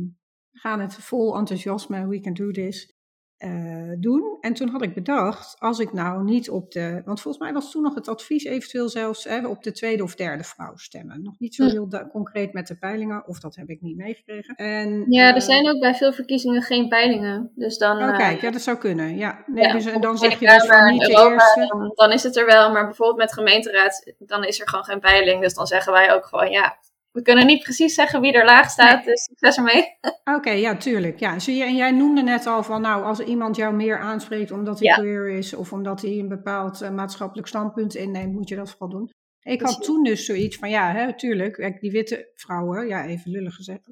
we gaan het vol enthousiasme, we can do this, eh, doen. En toen had ik bedacht, als ik nou niet op de, want volgens mij was toen nog het advies eventueel zelfs hè, op de tweede of derde vrouw stemmen. Nog niet zo Hm. heel concreet met de peilingen, of dat heb ik niet meegekregen. En, Ja, er eh, zijn ook bij veel verkiezingen geen peilingen. Dus dan. Oh, eh, kijk, ja, dat zou kunnen. Ja, nee, ja, dus, en dan zeg je dus van niet de Europa, eerste. Dan, dan is het er wel, maar bijvoorbeeld met gemeenteraad, dan is er gewoon geen peiling. Dus dan zeggen wij ook gewoon, ja, we kunnen niet precies zeggen wie er laag staat, dus succes ermee. Oké, ja, tuurlijk. Ja, zie je, en jij noemde net al van, nou, als iemand jou meer aanspreekt omdat hij Ja. queer is of omdat hij een bepaald eh, maatschappelijk standpunt inneemt, moet je dat vooral doen. Ik had toen dus zoiets van, ja, hè, tuurlijk, die witte vrouwen, ja, even lullig gezegd,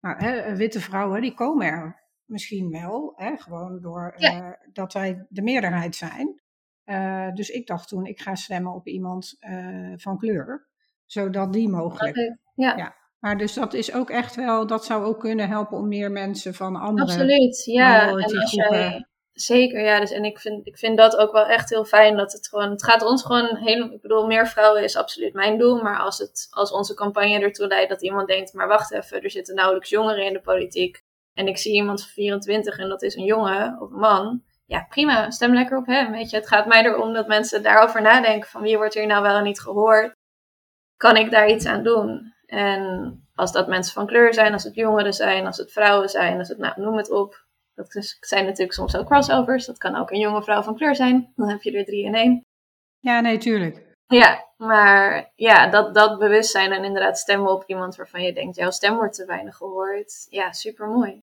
maar hè, eh, witte vrouwen, die komen er misschien wel, hè, gewoon door Ja. eh, dat wij de meerderheid zijn. Dus ik dacht toen, ik ga stemmen op iemand van kleur, zodat die mogelijk Ja, Ja. Maar dus dat is ook echt wel, dat zou ook kunnen helpen om meer mensen van andere. absoluut. Ja, en als jij, zeker, ja. Dus, en ik vind, ik vind dat ook wel echt heel fijn dat het gewoon, het gaat ons gewoon heel, ik bedoel, meer vrouwen is absoluut mijn doel. Maar als, het, als onze campagne ertoe leidt dat iemand denkt, maar wacht even, er zitten nauwelijks jongeren in de politiek. En ik zie iemand van 24 en dat is een jongen of een man. Ja, prima, stem lekker op hem. Weet je, het gaat mij erom dat mensen daarover nadenken van wie wordt hier nou wel en niet gehoord. Kan ik daar iets aan doen? En als dat mensen van kleur zijn, als het jongeren zijn, als het vrouwen zijn, als het, nou, noem het op. Dat is- zijn natuurlijk soms ook crossovers. Dat kan ook een jonge vrouw van kleur zijn. Dan heb je er drie in één. Ja, nee, tuurlijk. Ja, maar ja, dat, dat bewustzijn en inderdaad stemmen op iemand waarvan je denkt, jouw stem wordt te weinig gehoord. Ja, super mooi.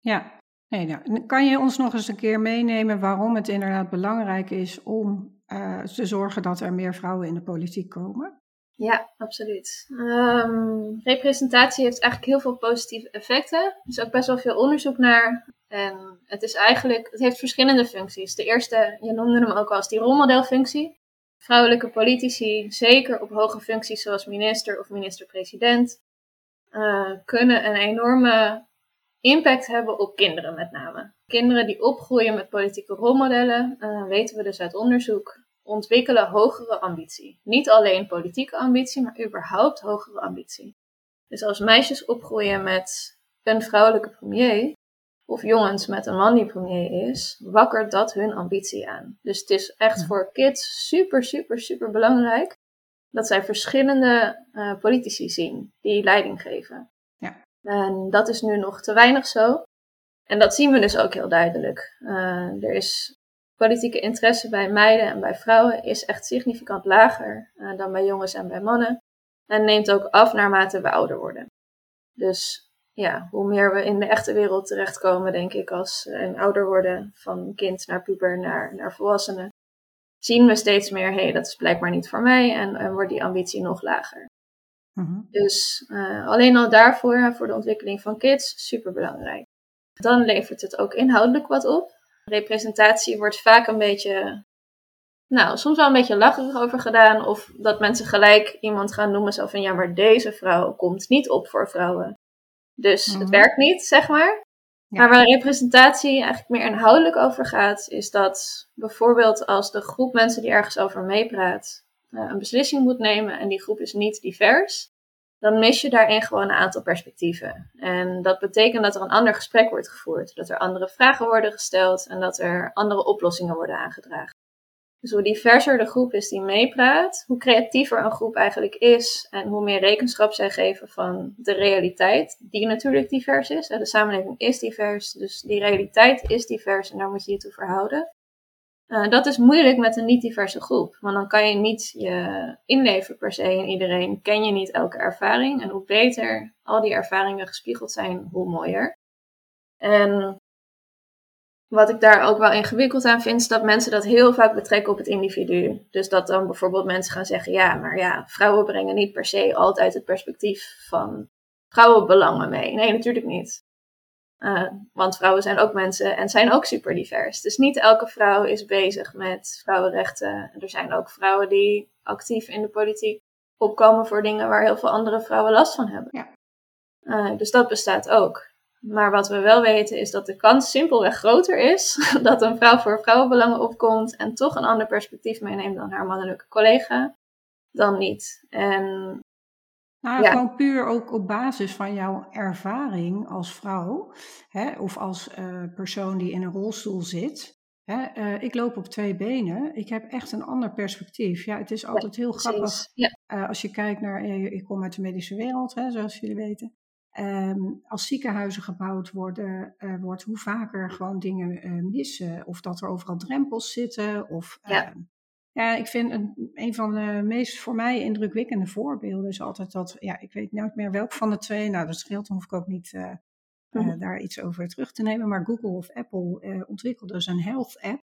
Ja. Nee, nou, kan je ons nog eens een keer meenemen waarom het inderdaad belangrijk is om eh, te zorgen dat er meer vrouwen in de politiek komen? Ja, absoluut. Ehm, representatie heeft eigenlijk heel veel positieve effecten. Er is ook best wel veel onderzoek naar. En het is eigenlijk, het heeft verschillende functies. De eerste, je noemde hem ook al als die rolmodelfunctie. Vrouwelijke politici, zeker op hoge functies zoals minister of minister-president, eh, kunnen een enorme impact hebben op kinderen met name. Kinderen die opgroeien met politieke rolmodellen, eh, weten we dus uit onderzoek, ontwikkelen hogere ambitie. Niet alleen politieke ambitie, maar überhaupt hogere ambitie. Dus als meisjes opgroeien met een vrouwelijke premier, of jongens met een man die premier is, wakkert dat hun ambitie aan. Dus het is echt voor kids super, super, super belangrijk dat zij verschillende eh, politici zien die leiding geven. Ja. En dat is nu nog te weinig zo. En dat zien we dus ook heel duidelijk. Eh, er is politieke interesse bij meiden en bij vrouwen is echt significant lager eh, dan bij jongens en bij mannen. En neemt ook af naarmate we ouder worden. Dus ja, hoe meer we in de echte wereld terechtkomen, denk ik, als en ouder worden, van kind naar puber naar, naar volwassene, zien we steeds meer, hé, hey, dat is blijkbaar niet voor mij, en, en wordt die ambitie nog lager. Mhm. Dus eh, alleen al daarvoor, voor de ontwikkeling van kids, super belangrijk. Dan levert het ook inhoudelijk wat op. Representatie wordt vaak een beetje, nou, soms wel een beetje lacherig over gedaan. Of dat mensen gelijk iemand gaan noemen zo van, ja, maar deze vrouw komt niet op voor vrouwen. Dus het Mhm. werkt niet, zeg maar. Ja. Maar waar representatie eigenlijk meer inhoudelijk over gaat, is dat bijvoorbeeld als de groep mensen die ergens over meepraat eh, een beslissing moet nemen en die groep is niet divers, dan mis je daarin gewoon een aantal perspectieven. En dat betekent dat er een ander gesprek wordt gevoerd, dat er andere vragen worden gesteld en dat er andere oplossingen worden aangedragen. Dus hoe diverser de groep is die meepraat, hoe creatiever een groep eigenlijk is en hoe meer rekenschap zij geven van de realiteit, die natuurlijk divers is. De samenleving is divers, dus die realiteit is divers en daar moet je je toe verhouden. Uh, dat is moeilijk met een niet-diverse groep, want dan kan je niet je inleven per se in iedereen, ken je niet elke ervaring. En hoe beter al die ervaringen gespiegeld zijn, hoe mooier. En wat ik daar ook wel ingewikkeld aan vind, is dat mensen dat heel vaak betrekken op het individu. Dus dat dan bijvoorbeeld mensen gaan zeggen, ja, maar ja, vrouwen brengen niet per se altijd het perspectief van vrouwenbelangen mee. Nee, natuurlijk niet. Uh, want vrouwen zijn ook mensen en zijn ook super divers. Dus niet elke vrouw is bezig met vrouwenrechten. Er zijn ook vrouwen die actief in de politiek opkomen voor dingen waar heel veel andere vrouwen last van hebben. Ja. Uh, dus dat bestaat ook. Maar wat we wel weten is dat de kans simpelweg groter is dat een vrouw voor vrouwenbelangen opkomt en toch een ander perspectief meeneemt dan haar mannelijke collega, dan niet. En nou, ja. gewoon puur ook op basis van jouw ervaring als vrouw, hè, of als uh, persoon die in een rolstoel zit. Hè, uh, ik loop op twee benen. Ik heb echt een ander perspectief. Ja, het is altijd heel grappig ja. uh, als je kijkt naar. ik kom uit de medische wereld, hè, zoals jullie weten. Um, als ziekenhuizen gebouwd worden, uh, wordt hoe vaker gewoon dingen uh, missen. Of dat er overal drempels zitten. Of, ja. Uh, ja, ik vind een, een van de meest voor mij indrukwekkende voorbeelden is altijd dat, ja, ik weet nooit meer welk van de twee, nou dat scheelt, dan hoef ik ook niet mm -hmm. daar iets over terug te nemen. Maar Google of Apple ontwikkelde dus een health app.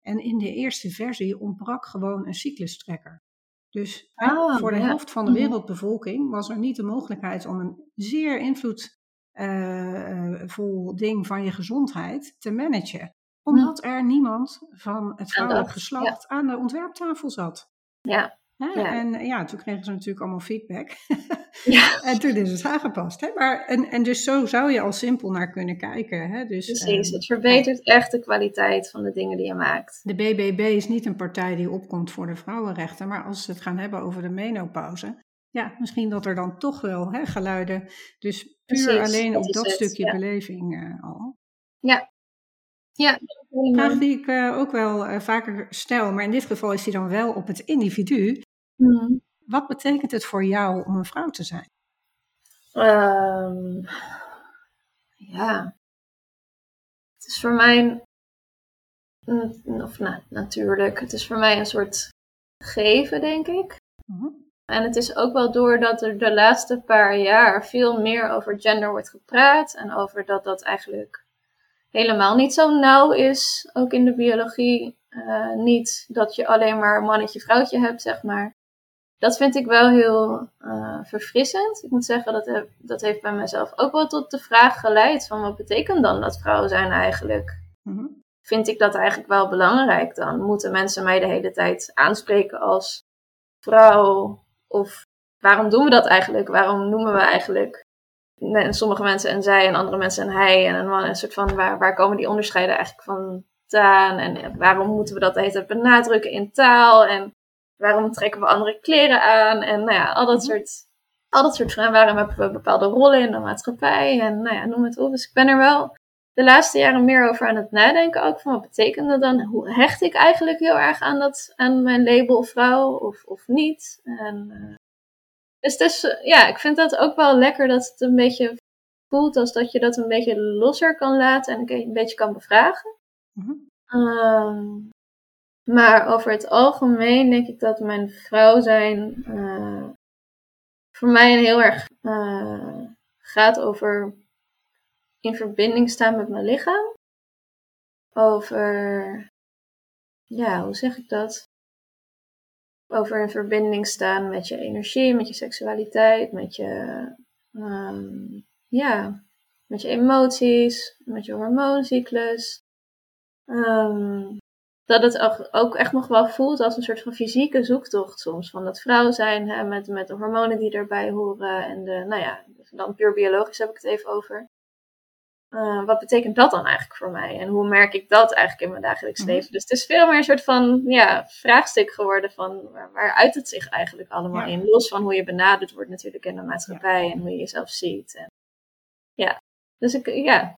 En in de eerste versie ontbrak gewoon een cyclustrekker. Dus oh, voor de ja. helft van de wereldbevolking was er niet de mogelijkheid om een zeer invloedvol uh, ding van je gezondheid te managen. Omdat er niemand van het vrouwelijk geslacht aan de ontwerptafel zat. Ja. En ja, toen kregen ze natuurlijk allemaal feedback. ja. en toen is het aangepast. Hè? Maar, en, en dus zo zou je al simpel naar kunnen kijken. Hè? Dus, Precies, um, het verbetert echt de kwaliteit van de dingen die je maakt. De BBB is niet een partij die opkomt voor de vrouwenrechten. Maar als ze het gaan hebben over de menopauze. Ja, misschien dat er dan toch wel hè, geluiden. Dus puur Precies, alleen op dat het, stukje ja. beleving uh, al. Ja. Ja. Een vraag die ik uh, ook wel uh, vaker stel, maar in dit geval is die dan wel op het individu. Mm. Wat betekent het voor jou om een vrouw te zijn? Ehm, ja. Het is voor mij, of nou, natuurlijk, het is voor mij een soort geven, denk ik. Mhm. En het is ook wel doordat er de laatste paar jaar veel meer over gender wordt gepraat. En over dat dat eigenlijk helemaal niet zo nauw is, ook in de biologie. Eh, niet dat je alleen maar mannetje-vrouwtje hebt, zeg maar. Dat vind ik wel heel eh, verfrissend. Ik moet zeggen, dat, heb- dat heeft bij mezelf ook wel tot de vraag geleid van wat betekent dan dat vrouw zijn eigenlijk? Mhm. vind ik dat eigenlijk wel belangrijk dan. Moeten mensen mij de hele tijd aanspreken als vrouw? Of waarom doen we dat eigenlijk? Waarom noemen we eigenlijk ne- sommige mensen een zij en andere mensen een hij en een man? Een soort van, waar, waar komen die onderscheiden eigenlijk vandaan? En waarom moeten we dat de hele tijd benadrukken in taal? En waarom trekken we andere kleren aan? En nou ja, al dat Mhm. soort... Al dat soort vragen, waarom hebben we bepaalde rollen in de maatschappij? En nou ja, noem het op. Dus ik ben er wel de laatste jaren meer over aan het nadenken ook. Van wat betekent dat dan? Hoe hecht ik eigenlijk heel erg aan, dat, aan mijn label vrouw of, of niet? En, eh, dus het is, eh, ja, ik vind dat ook wel lekker dat het een beetje voelt als dat je dat een beetje losser kan laten en een beetje kan bevragen. Mhm. Ehm, maar over het algemeen denk ik dat mijn vrouw zijn eh, voor mij heel erg eh, gaat over in verbinding staan met mijn lichaam. Over, ja, hoe zeg ik dat? Over in verbinding staan met je energie, met je seksualiteit, met je, ehm, ja, met je emoties, met je hormooncyclus. Ehm, dat het ook- echt nog wel voelt als een soort van fysieke zoektocht soms. Van dat vrouw zijn, hè, met, met de hormonen die erbij horen. En de, nou ja, dan puur biologisch heb ik het even over. Eh, wat betekent dat dan eigenlijk voor mij? En hoe merk ik dat eigenlijk in mijn dagelijks Mhm. leven? Dus het is veel meer een soort van ja, vraagstuk geworden van waar, waar uit het zich eigenlijk allemaal Ja. in? Los van hoe je benaderd wordt natuurlijk in de maatschappij en hoe je jezelf ziet. En, ja, dus ik, ja,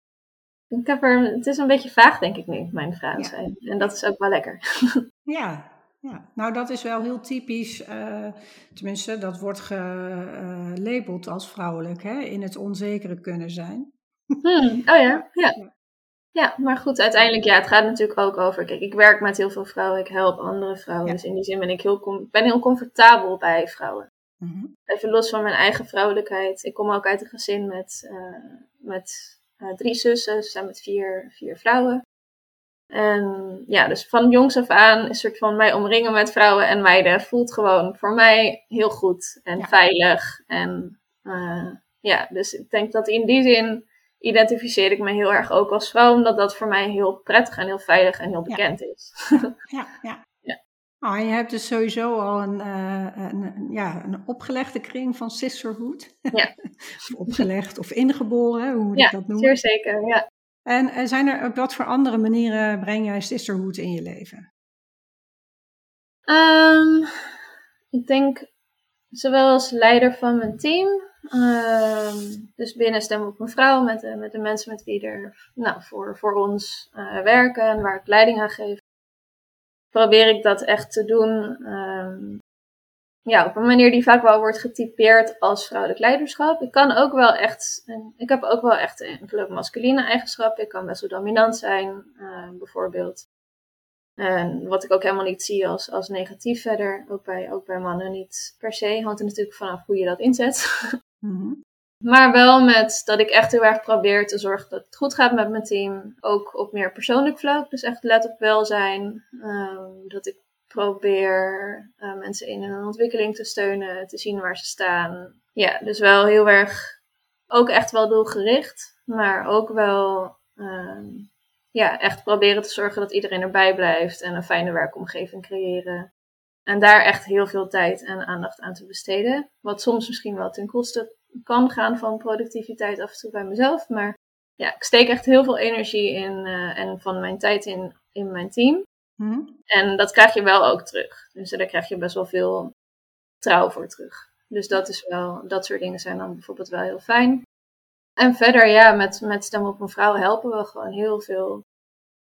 ik heb er, het is een beetje vaag denk ik nu, mijn vraag Ja. zijn. En dat is ook wel lekker. Ja, ja, nou dat is wel heel typisch, eh, tenminste dat wordt gelabeld als vrouwelijk, hè, in het onzekere kunnen zijn. Hmm, oh ja, ja. Ja. Maar goed, uiteindelijk, ja, het gaat natuurlijk ook over. Kijk, ik werk met heel veel vrouwen, ik help andere vrouwen. Ja. Dus in die zin ben ik heel, ben heel comfortabel bij vrouwen. Mhm. Even los van mijn eigen vrouwelijkheid. Ik kom ook uit een gezin met, eh, met eh, drie zussen, ze zijn met vier, vier vrouwen. En ja, dus van jongs af aan is een soort van mij omringen met vrouwen en meiden voelt gewoon voor mij heel goed en Ja. veilig. En eh, ja, dus ik denk dat in die zin identificeer ik me heel erg ook als vrouw, omdat dat voor mij heel prettig en heel veilig en heel Ja. bekend is. Ja, ja. Ja. Nou, je hebt dus sowieso al een, eh, een, een- ja, een opgelegde kring van sisterhood. Ja. opgelegd of ingeboren, hoe moet Ja, ik dat noemen? zeer zeker, ja. En eh, zijn er, op wat voor andere manieren breng jij sisterhood in je leven? Ehm, ik denk zowel als leider van mijn team, ehm, dus binnen Stem op een Vrouw, met de, met de mensen met wie er nou, voor, voor ons eh, werken en waar ik leiding aan geef, probeer ik dat echt te doen. ehm, ja, op een manier die vaak wel wordt getypeerd als vrouwelijk leiderschap. Ik kan ook wel echt, ik heb ook wel echt enkele masculine eigenschappen. Ik kan best wel dominant zijn, eh, bijvoorbeeld. En wat ik ook helemaal niet zie als, als negatief verder, ook bij, ook bij mannen niet per se. Hangt er natuurlijk vanaf hoe je dat inzet. Mhm. Maar wel met dat ik echt heel erg probeer te zorgen dat het goed gaat met mijn team. Ook op meer persoonlijk vlak. Dus echt let op welzijn. Ehm, dat ik probeer eh, mensen in hun ontwikkeling te steunen. Te zien waar ze staan. Ja, dus wel heel erg. Ook echt wel doelgericht. Maar ook wel. ehm, ja, echt proberen te zorgen dat iedereen erbij blijft. En een fijne werkomgeving creëren. En daar echt heel veel tijd en aandacht aan te besteden. Wat soms misschien wel ten koste kan gaan van productiviteit af en toe bij mezelf. Maar ja, ik steek echt heel veel energie in eh, en van mijn tijd in, in mijn team. Mhm. En dat krijg je wel ook terug. Dus daar krijg je best wel veel trouw voor terug. Dus dat is wel, dat soort dingen zijn dan bijvoorbeeld wel heel fijn. En verder, ja, met, met Stem op een Vrouw helpen we gewoon heel veel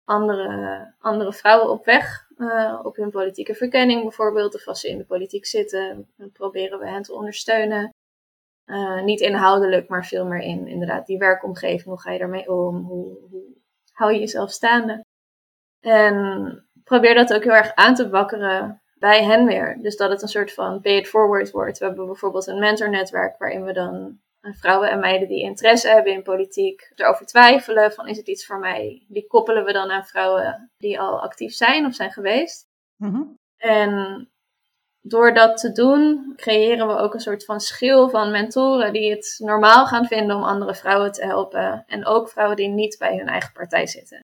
andere, andere vrouwen op weg. eh, op hun politieke verkenning bijvoorbeeld. Of als ze in de politiek zitten, proberen we hen te ondersteunen. Eh, niet inhoudelijk, maar veel meer in inderdaad die werkomgeving. Hoe ga je daarmee om? Hoe, hoe hou je jezelf staande? En probeer dat ook heel erg aan te wakkeren bij hen weer. Dus dat het een soort van pay it forward wordt. We hebben bijvoorbeeld een mentornetwerk waarin we dan vrouwen en meiden die interesse hebben in politiek erover twijfelen van is het iets voor mij. Die koppelen we dan aan vrouwen die al actief zijn of zijn geweest. Mhm. En door dat te doen, creëren we ook een soort van schil van mentoren die het normaal gaan vinden om andere vrouwen te helpen. En ook vrouwen die niet bij hun eigen partij zitten.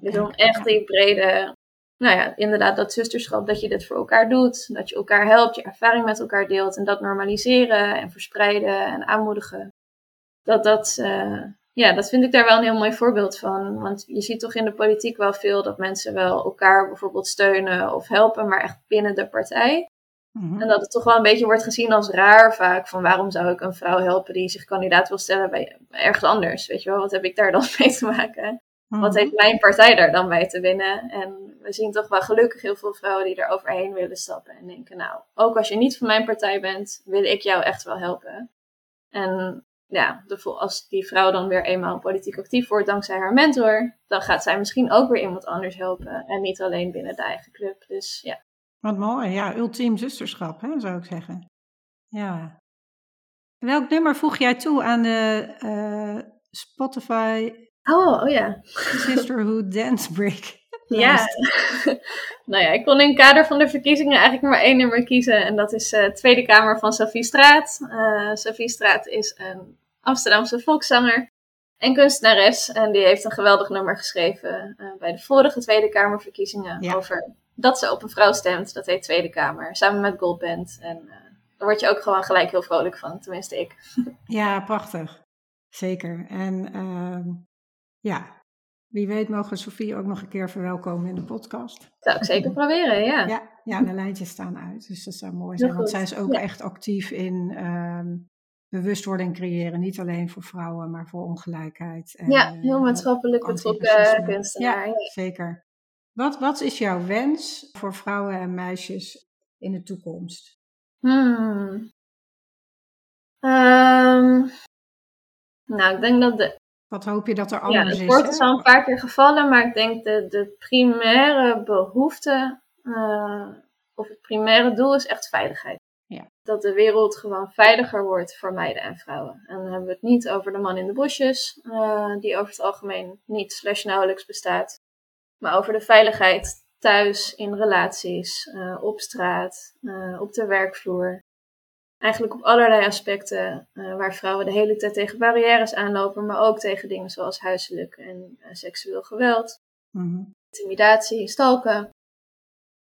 Dus Oké. om echt die brede, nou ja, inderdaad dat zusterschap, dat je dit voor elkaar doet. Dat je elkaar helpt, je ervaring met elkaar deelt. En dat normaliseren en verspreiden en aanmoedigen. Dat dat, eh, ja, dat vind ik daar wel een heel mooi voorbeeld van. Want je ziet toch in de politiek wel veel dat mensen wel elkaar bijvoorbeeld steunen of helpen, maar echt binnen de partij. Mhm. En dat het toch wel een beetje wordt gezien als raar vaak. Van waarom zou ik een vrouw helpen die zich kandidaat wil stellen bij ergens anders? Weet je wel, wat heb ik daar dan mee te maken? Wat Mhm. heeft mijn partij daar dan bij te winnen? En we zien toch wel gelukkig heel veel vrouwen die er overheen willen stappen. En denken, nou, ook als je niet van mijn partij bent, wil ik jou echt wel helpen. En ja, de, als die vrouw dan weer eenmaal politiek actief wordt dankzij haar mentor, dan gaat zij misschien ook weer iemand anders helpen. En niet alleen binnen de eigen club. Dus ja. Wat mooi, ja, ultiem zusterschap, hè, zou ik zeggen. Ja. Welk nummer voeg jij toe aan de eh, Spotify Oh, oh ja. Sisterhood Dance Break? Ja. nou ja, ik kon in het kader van de verkiezingen eigenlijk maar één nummer kiezen. En dat is eh Tweede Kamer van Sophie Straat. Eh Sophie Straat is een Amsterdamse volkszanger en kunstenares. En die heeft een geweldig nummer geschreven eh, bij de vorige Tweede Kamerverkiezingen. Ja. Over dat ze op een vrouw stemt. Dat heet Tweede Kamer. Samen met Goldband. En daar word je ook gewoon gelijk heel vrolijk van. Tenminste ik. Ja, prachtig. Zeker. En ehm, ja, wie weet mogen Sofie ook nog een keer verwelkomen in de podcast. Zou ik zeker proberen, ja. Ja, ja de lijntjes staan uit. Dus dat zou mooi zijn. Want zij is ook Ja. echt actief in ehm, bewustwording creëren. Niet alleen voor vrouwen, maar voor ongelijkheid. En, Ja, eh, heel maatschappelijk betrokken kunstenaar. Ja, zeker. Wat, wat is jouw wens voor vrouwen en meisjes in de toekomst? Hmm. Ehm, nou, ik denk dat de. Wat hoop je dat er Ja, anders het is? woord hè? is al een paar keer gevallen, maar ik denk de, de primaire behoefte. eh, of het primaire doel is echt veiligheid. Ja. Dat de wereld gewoon veiliger wordt voor meiden en vrouwen. En dan hebben we het niet over de man in de bosjes, eh, die over het algemeen niet slash nauwelijks bestaat. Maar over de veiligheid thuis, in relaties, eh, op straat, op de werkvloer. Eigenlijk op allerlei aspecten eh, waar vrouwen de hele tijd tegen barrières aanlopen, maar ook tegen dingen zoals huiselijk en eh, seksueel geweld, Mhm. intimidatie, stalken,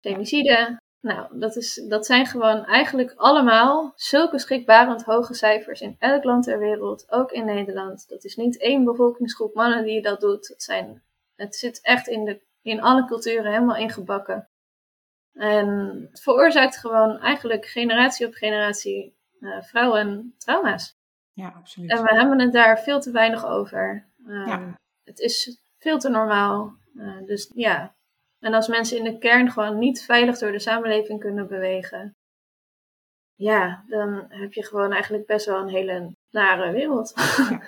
femicide. Nou, dat, is, dat zijn gewoon eigenlijk allemaal zulke schrikbarend hoge cijfers in elk land ter wereld, ook in Nederland. Dat is niet één bevolkingsgroep mannen die dat doet. Het, zijn, het zit echt in, de, in alle culturen helemaal ingebakken. En het veroorzaakt gewoon eigenlijk generatie op generatie eh, vrouwen trauma's. Ja, absoluut. En we hebben het daar veel te weinig over. Eh, Ja. Het is veel te normaal. Eh, dus ja. En als mensen in de kern gewoon niet veilig door de samenleving kunnen bewegen. Ja, dan heb je gewoon eigenlijk best wel een hele nare wereld.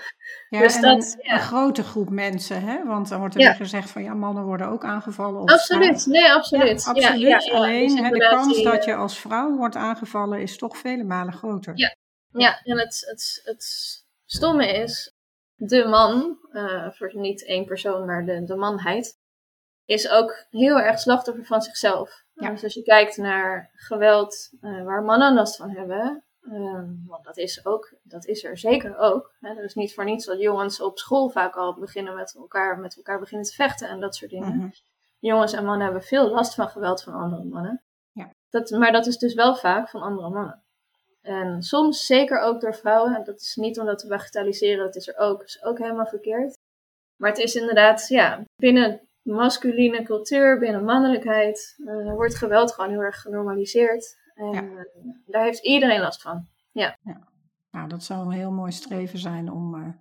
Ja, Dus en dat- een, ja. een grote groep mensen, hè? Want dan wordt er Ja. weer gezegd van ja, mannen worden ook aangevallen. Absoluut, nee, absoluut. Ja, absoluut. Alleen Dus hè, de kans die, dat eh, je als vrouw wordt aangevallen is toch vele malen groter. Ja. Ja, en het, het, het stomme is, de man, eh, voor niet één persoon, maar de, de manheid, is ook heel erg slachtoffer van zichzelf. Ja. Dus als je kijkt naar geweld eh, waar mannen last van hebben, eh, want dat is, ook, dat is er zeker ook. Hè. Er is niet voor niets dat jongens op school vaak al beginnen met elkaar, met elkaar beginnen te vechten en dat soort dingen. Mhm. Jongens en mannen hebben veel last van geweld van andere mannen. Ja. Dat, maar dat is dus wel vaak van andere mannen. En soms zeker ook door vrouwen. En Dat is niet om dat te bagatelliseren, dat is er ook. Dat is ook helemaal verkeerd. Maar het is inderdaad, ja, binnen masculine cultuur, binnen mannelijkheid, eh, wordt geweld gewoon heel erg genormaliseerd. En Ja. eh, daar heeft iedereen last van. Nou, dat zou een heel mooi streven zijn om eh,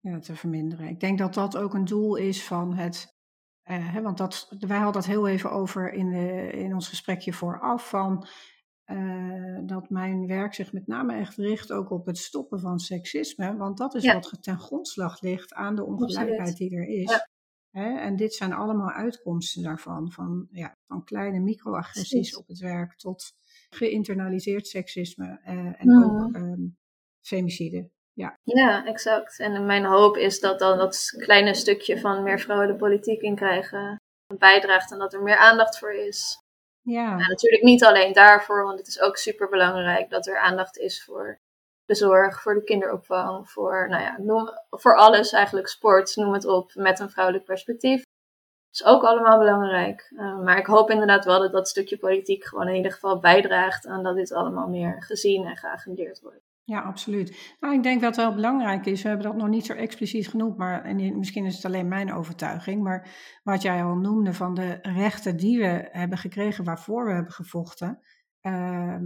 ja, te verminderen. Ik denk dat dat ook een doel is van het hè, want dat, wij hadden het heel even over in, de, in ons gesprekje vooraf van dat mijn werk zich met name echt richt ook op het stoppen van seksisme. Want dat is Ja. wat ten grondslag ligt aan de ongelijkheid die er is. Hè, en dit zijn allemaal uitkomsten daarvan. Van, ja, van kleine microagressies op het werk tot geïnternaliseerd seksisme eh, en Mhm. ook ehm femicide. Ja, Ja, exact. En mijn hoop is dat dan dat kleine stukje van meer vrouwen de politiek in krijgen bijdraagt en dat er meer aandacht voor is. ja. Nou, natuurlijk niet alleen daarvoor, want het is ook super belangrijk dat er aandacht is voor de zorg, voor de kinderopvang, voor, nou ja, noem, voor alles eigenlijk, sport, noem het op, met een vrouwelijk perspectief. is ook allemaal belangrijk. Uh, maar ik hoop inderdaad wel dat dat stukje politiek gewoon in ieder geval bijdraagt aan dat dit allemaal meer gezien en geagendeerd wordt. Ja, absoluut. Nou, ik denk dat het wel belangrijk is. We hebben dat nog niet zo expliciet genoemd, maar en misschien is het alleen mijn overtuiging. Maar wat jij al noemde van de rechten die we hebben gekregen, waarvoor we hebben gevochten. Uh,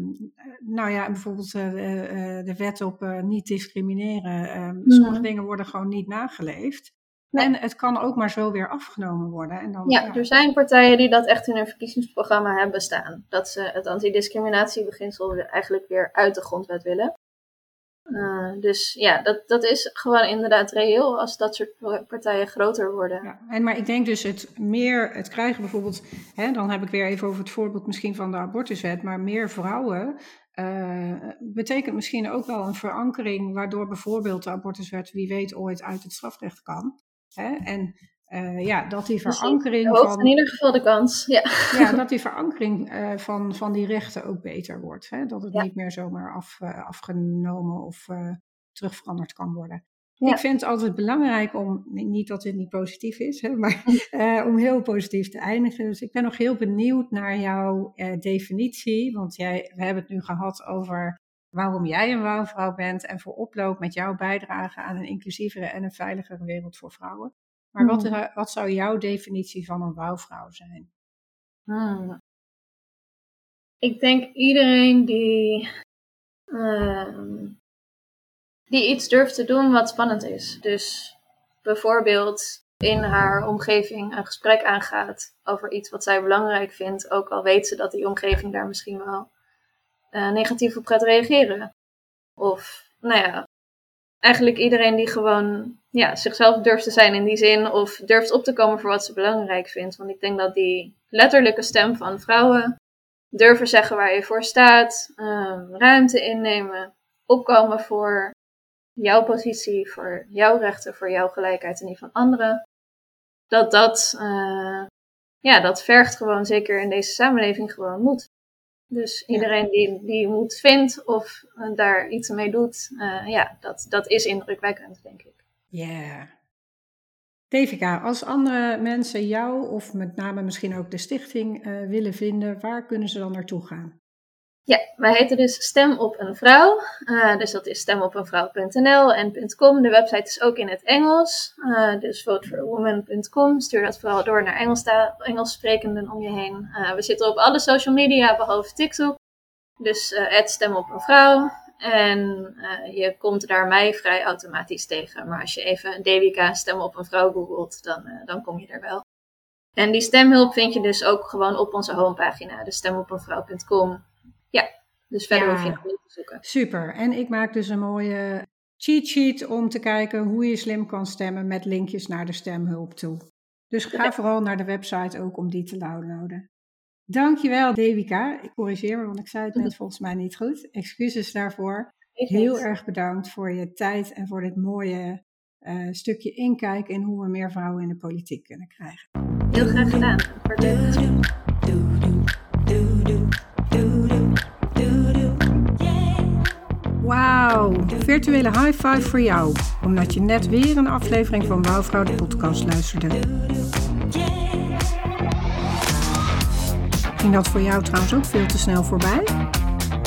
nou ja, bijvoorbeeld uh, uh, de wet op niet discrimineren. Mm. Sommige dingen worden gewoon niet nageleefd. Nee. En het kan ook maar zo weer afgenomen worden. En dan, ja, ja, er zijn partijen die dat echt in hun verkiezingsprogramma hebben staan. Dat ze het antidiscriminatiebeginsel eigenlijk weer uit de grondwet willen. Uh, dus ja, dat, dat is gewoon inderdaad reëel als dat soort partijen groter worden. Ja, en maar ik denk dus het meer, het krijgen bijvoorbeeld, hè, dan heb ik weer even over het voorbeeld misschien van de abortuswet, maar meer vrouwen uh, betekent misschien ook wel een verankering waardoor bijvoorbeeld de abortuswet wie weet ooit uit het strafrecht kan. Hè? En uh, ja, dat die verankering van... in ieder geval de kans, ja. Ja, dat die verankering uh, van, van die rechten ook beter wordt. Hè? Dat het ja. niet meer zomaar af, uh, afgenomen of terugveranderd kan worden. Ja. Ik vind het altijd belangrijk om, niet dat dit niet positief is, hè, maar uh, om heel positief te eindigen. Dus ik ben nog heel benieuwd naar jouw definitie, want jij, we hebben het nu gehad over waarom jij een wouwvrouw bent en voor oploop met jouw bijdrage aan een inclusievere en een veiligere wereld voor vrouwen. Maar wat, Hmm. wat zou jouw definitie van een wouwvrouw zijn? Hmm. Ik denk iedereen die, uh, die iets durft te doen wat spannend is. Dus bijvoorbeeld in haar omgeving een gesprek aangaat over iets wat zij belangrijk vindt, ook al weet ze dat die omgeving daar misschien wel uh, negatief op gaat reageren. Of, nou ja, eigenlijk iedereen die gewoon ja, zichzelf durft te zijn in die zin, of durft op te komen voor wat ze belangrijk vindt. Want ik denk dat die letterlijke stem van vrouwen durven zeggen waar je voor staat, um, ruimte innemen, opkomen voor jouw positie, voor jouw rechten, voor jouw gelijkheid en die van anderen. Dat dat, uh, ja, dat vergt gewoon zeker in deze samenleving gewoon moed. Dus iedereen ja. die, die moed vindt of uh, daar iets mee doet, uh, ja, dat, dat is indrukwekkend, denk ik. Ja. Yeah. Devika, als andere mensen jou of met name misschien ook de stichting uh, willen vinden, waar kunnen ze dan naartoe gaan? Ja, wij heten dus Stem op een Vrouw. Uh, dus dat is stemopenvrouw.nl en .com. De website is ook in het Engels. Uh, dus voteforwoman.com. Stuur dat vooral door naar Engels sprekenden om je heen. Uh, we zitten op alle social media behalve TikTok. Dus uh, Stem op een Vrouw. En je komt daar mij vrij automatisch tegen. Maar als je even Devika Stem op een Vrouw googelt, dan, dan kom je er wel. En die stemhulp vind je dus ook gewoon op onze homepagina. Dus stemopenvrouw.com. Dus verder ja. hoef je nog niet te zoeken. Super. En ik maak dus een mooie cheat sheet om te kijken hoe je slim kan stemmen met linkjes naar de stemhulp toe. Dus ga ja. vooral naar de website ook om die te downloaden. Dankjewel, Devika. Ik corrigeer me, want ik zei het net volgens mij niet goed. Excuses daarvoor. Heel erg bedankt voor je tijd en voor dit mooie uh, stukje inkijk in hoe we meer vrouwen in de politiek kunnen krijgen. Heel graag gedaan. Wauw, virtuele high five voor jou, omdat je net weer een aflevering van Wouwvrouw de podcast luisterde. Ging dat voor jou trouwens ook veel te snel voorbij?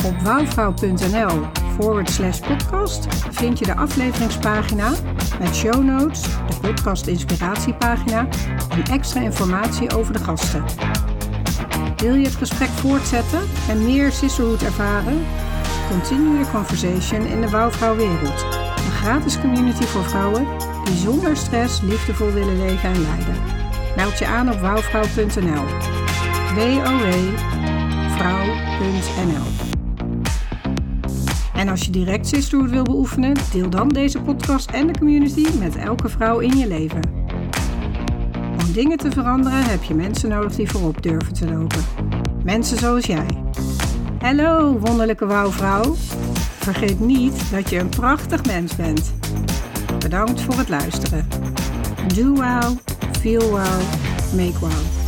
Op wouwvrouw.nl forward slash podcast vind je de afleveringspagina met show notes, de podcast inspiratiepagina en extra informatie over de gasten. Wil je het gesprek voortzetten en meer sisterhood ervaren? Continue the conversation in de Wouwvrouwwereld. Een gratis community voor vrouwen die zonder stress liefdevol willen leven en leiden. Meld je aan op wouwvrouw.nl. W-O-W-vrouw.nl En als je direct sisterhood wil beoefenen, deel dan deze podcast en de community met elke vrouw in je leven. Om dingen te veranderen heb je mensen nodig die voorop durven te lopen. Mensen zoals jij. Hallo, wonderlijke wouwvrouw. Vergeet niet dat je een prachtig mens bent. Bedankt voor het luisteren. Do wow, feel wow, make wow.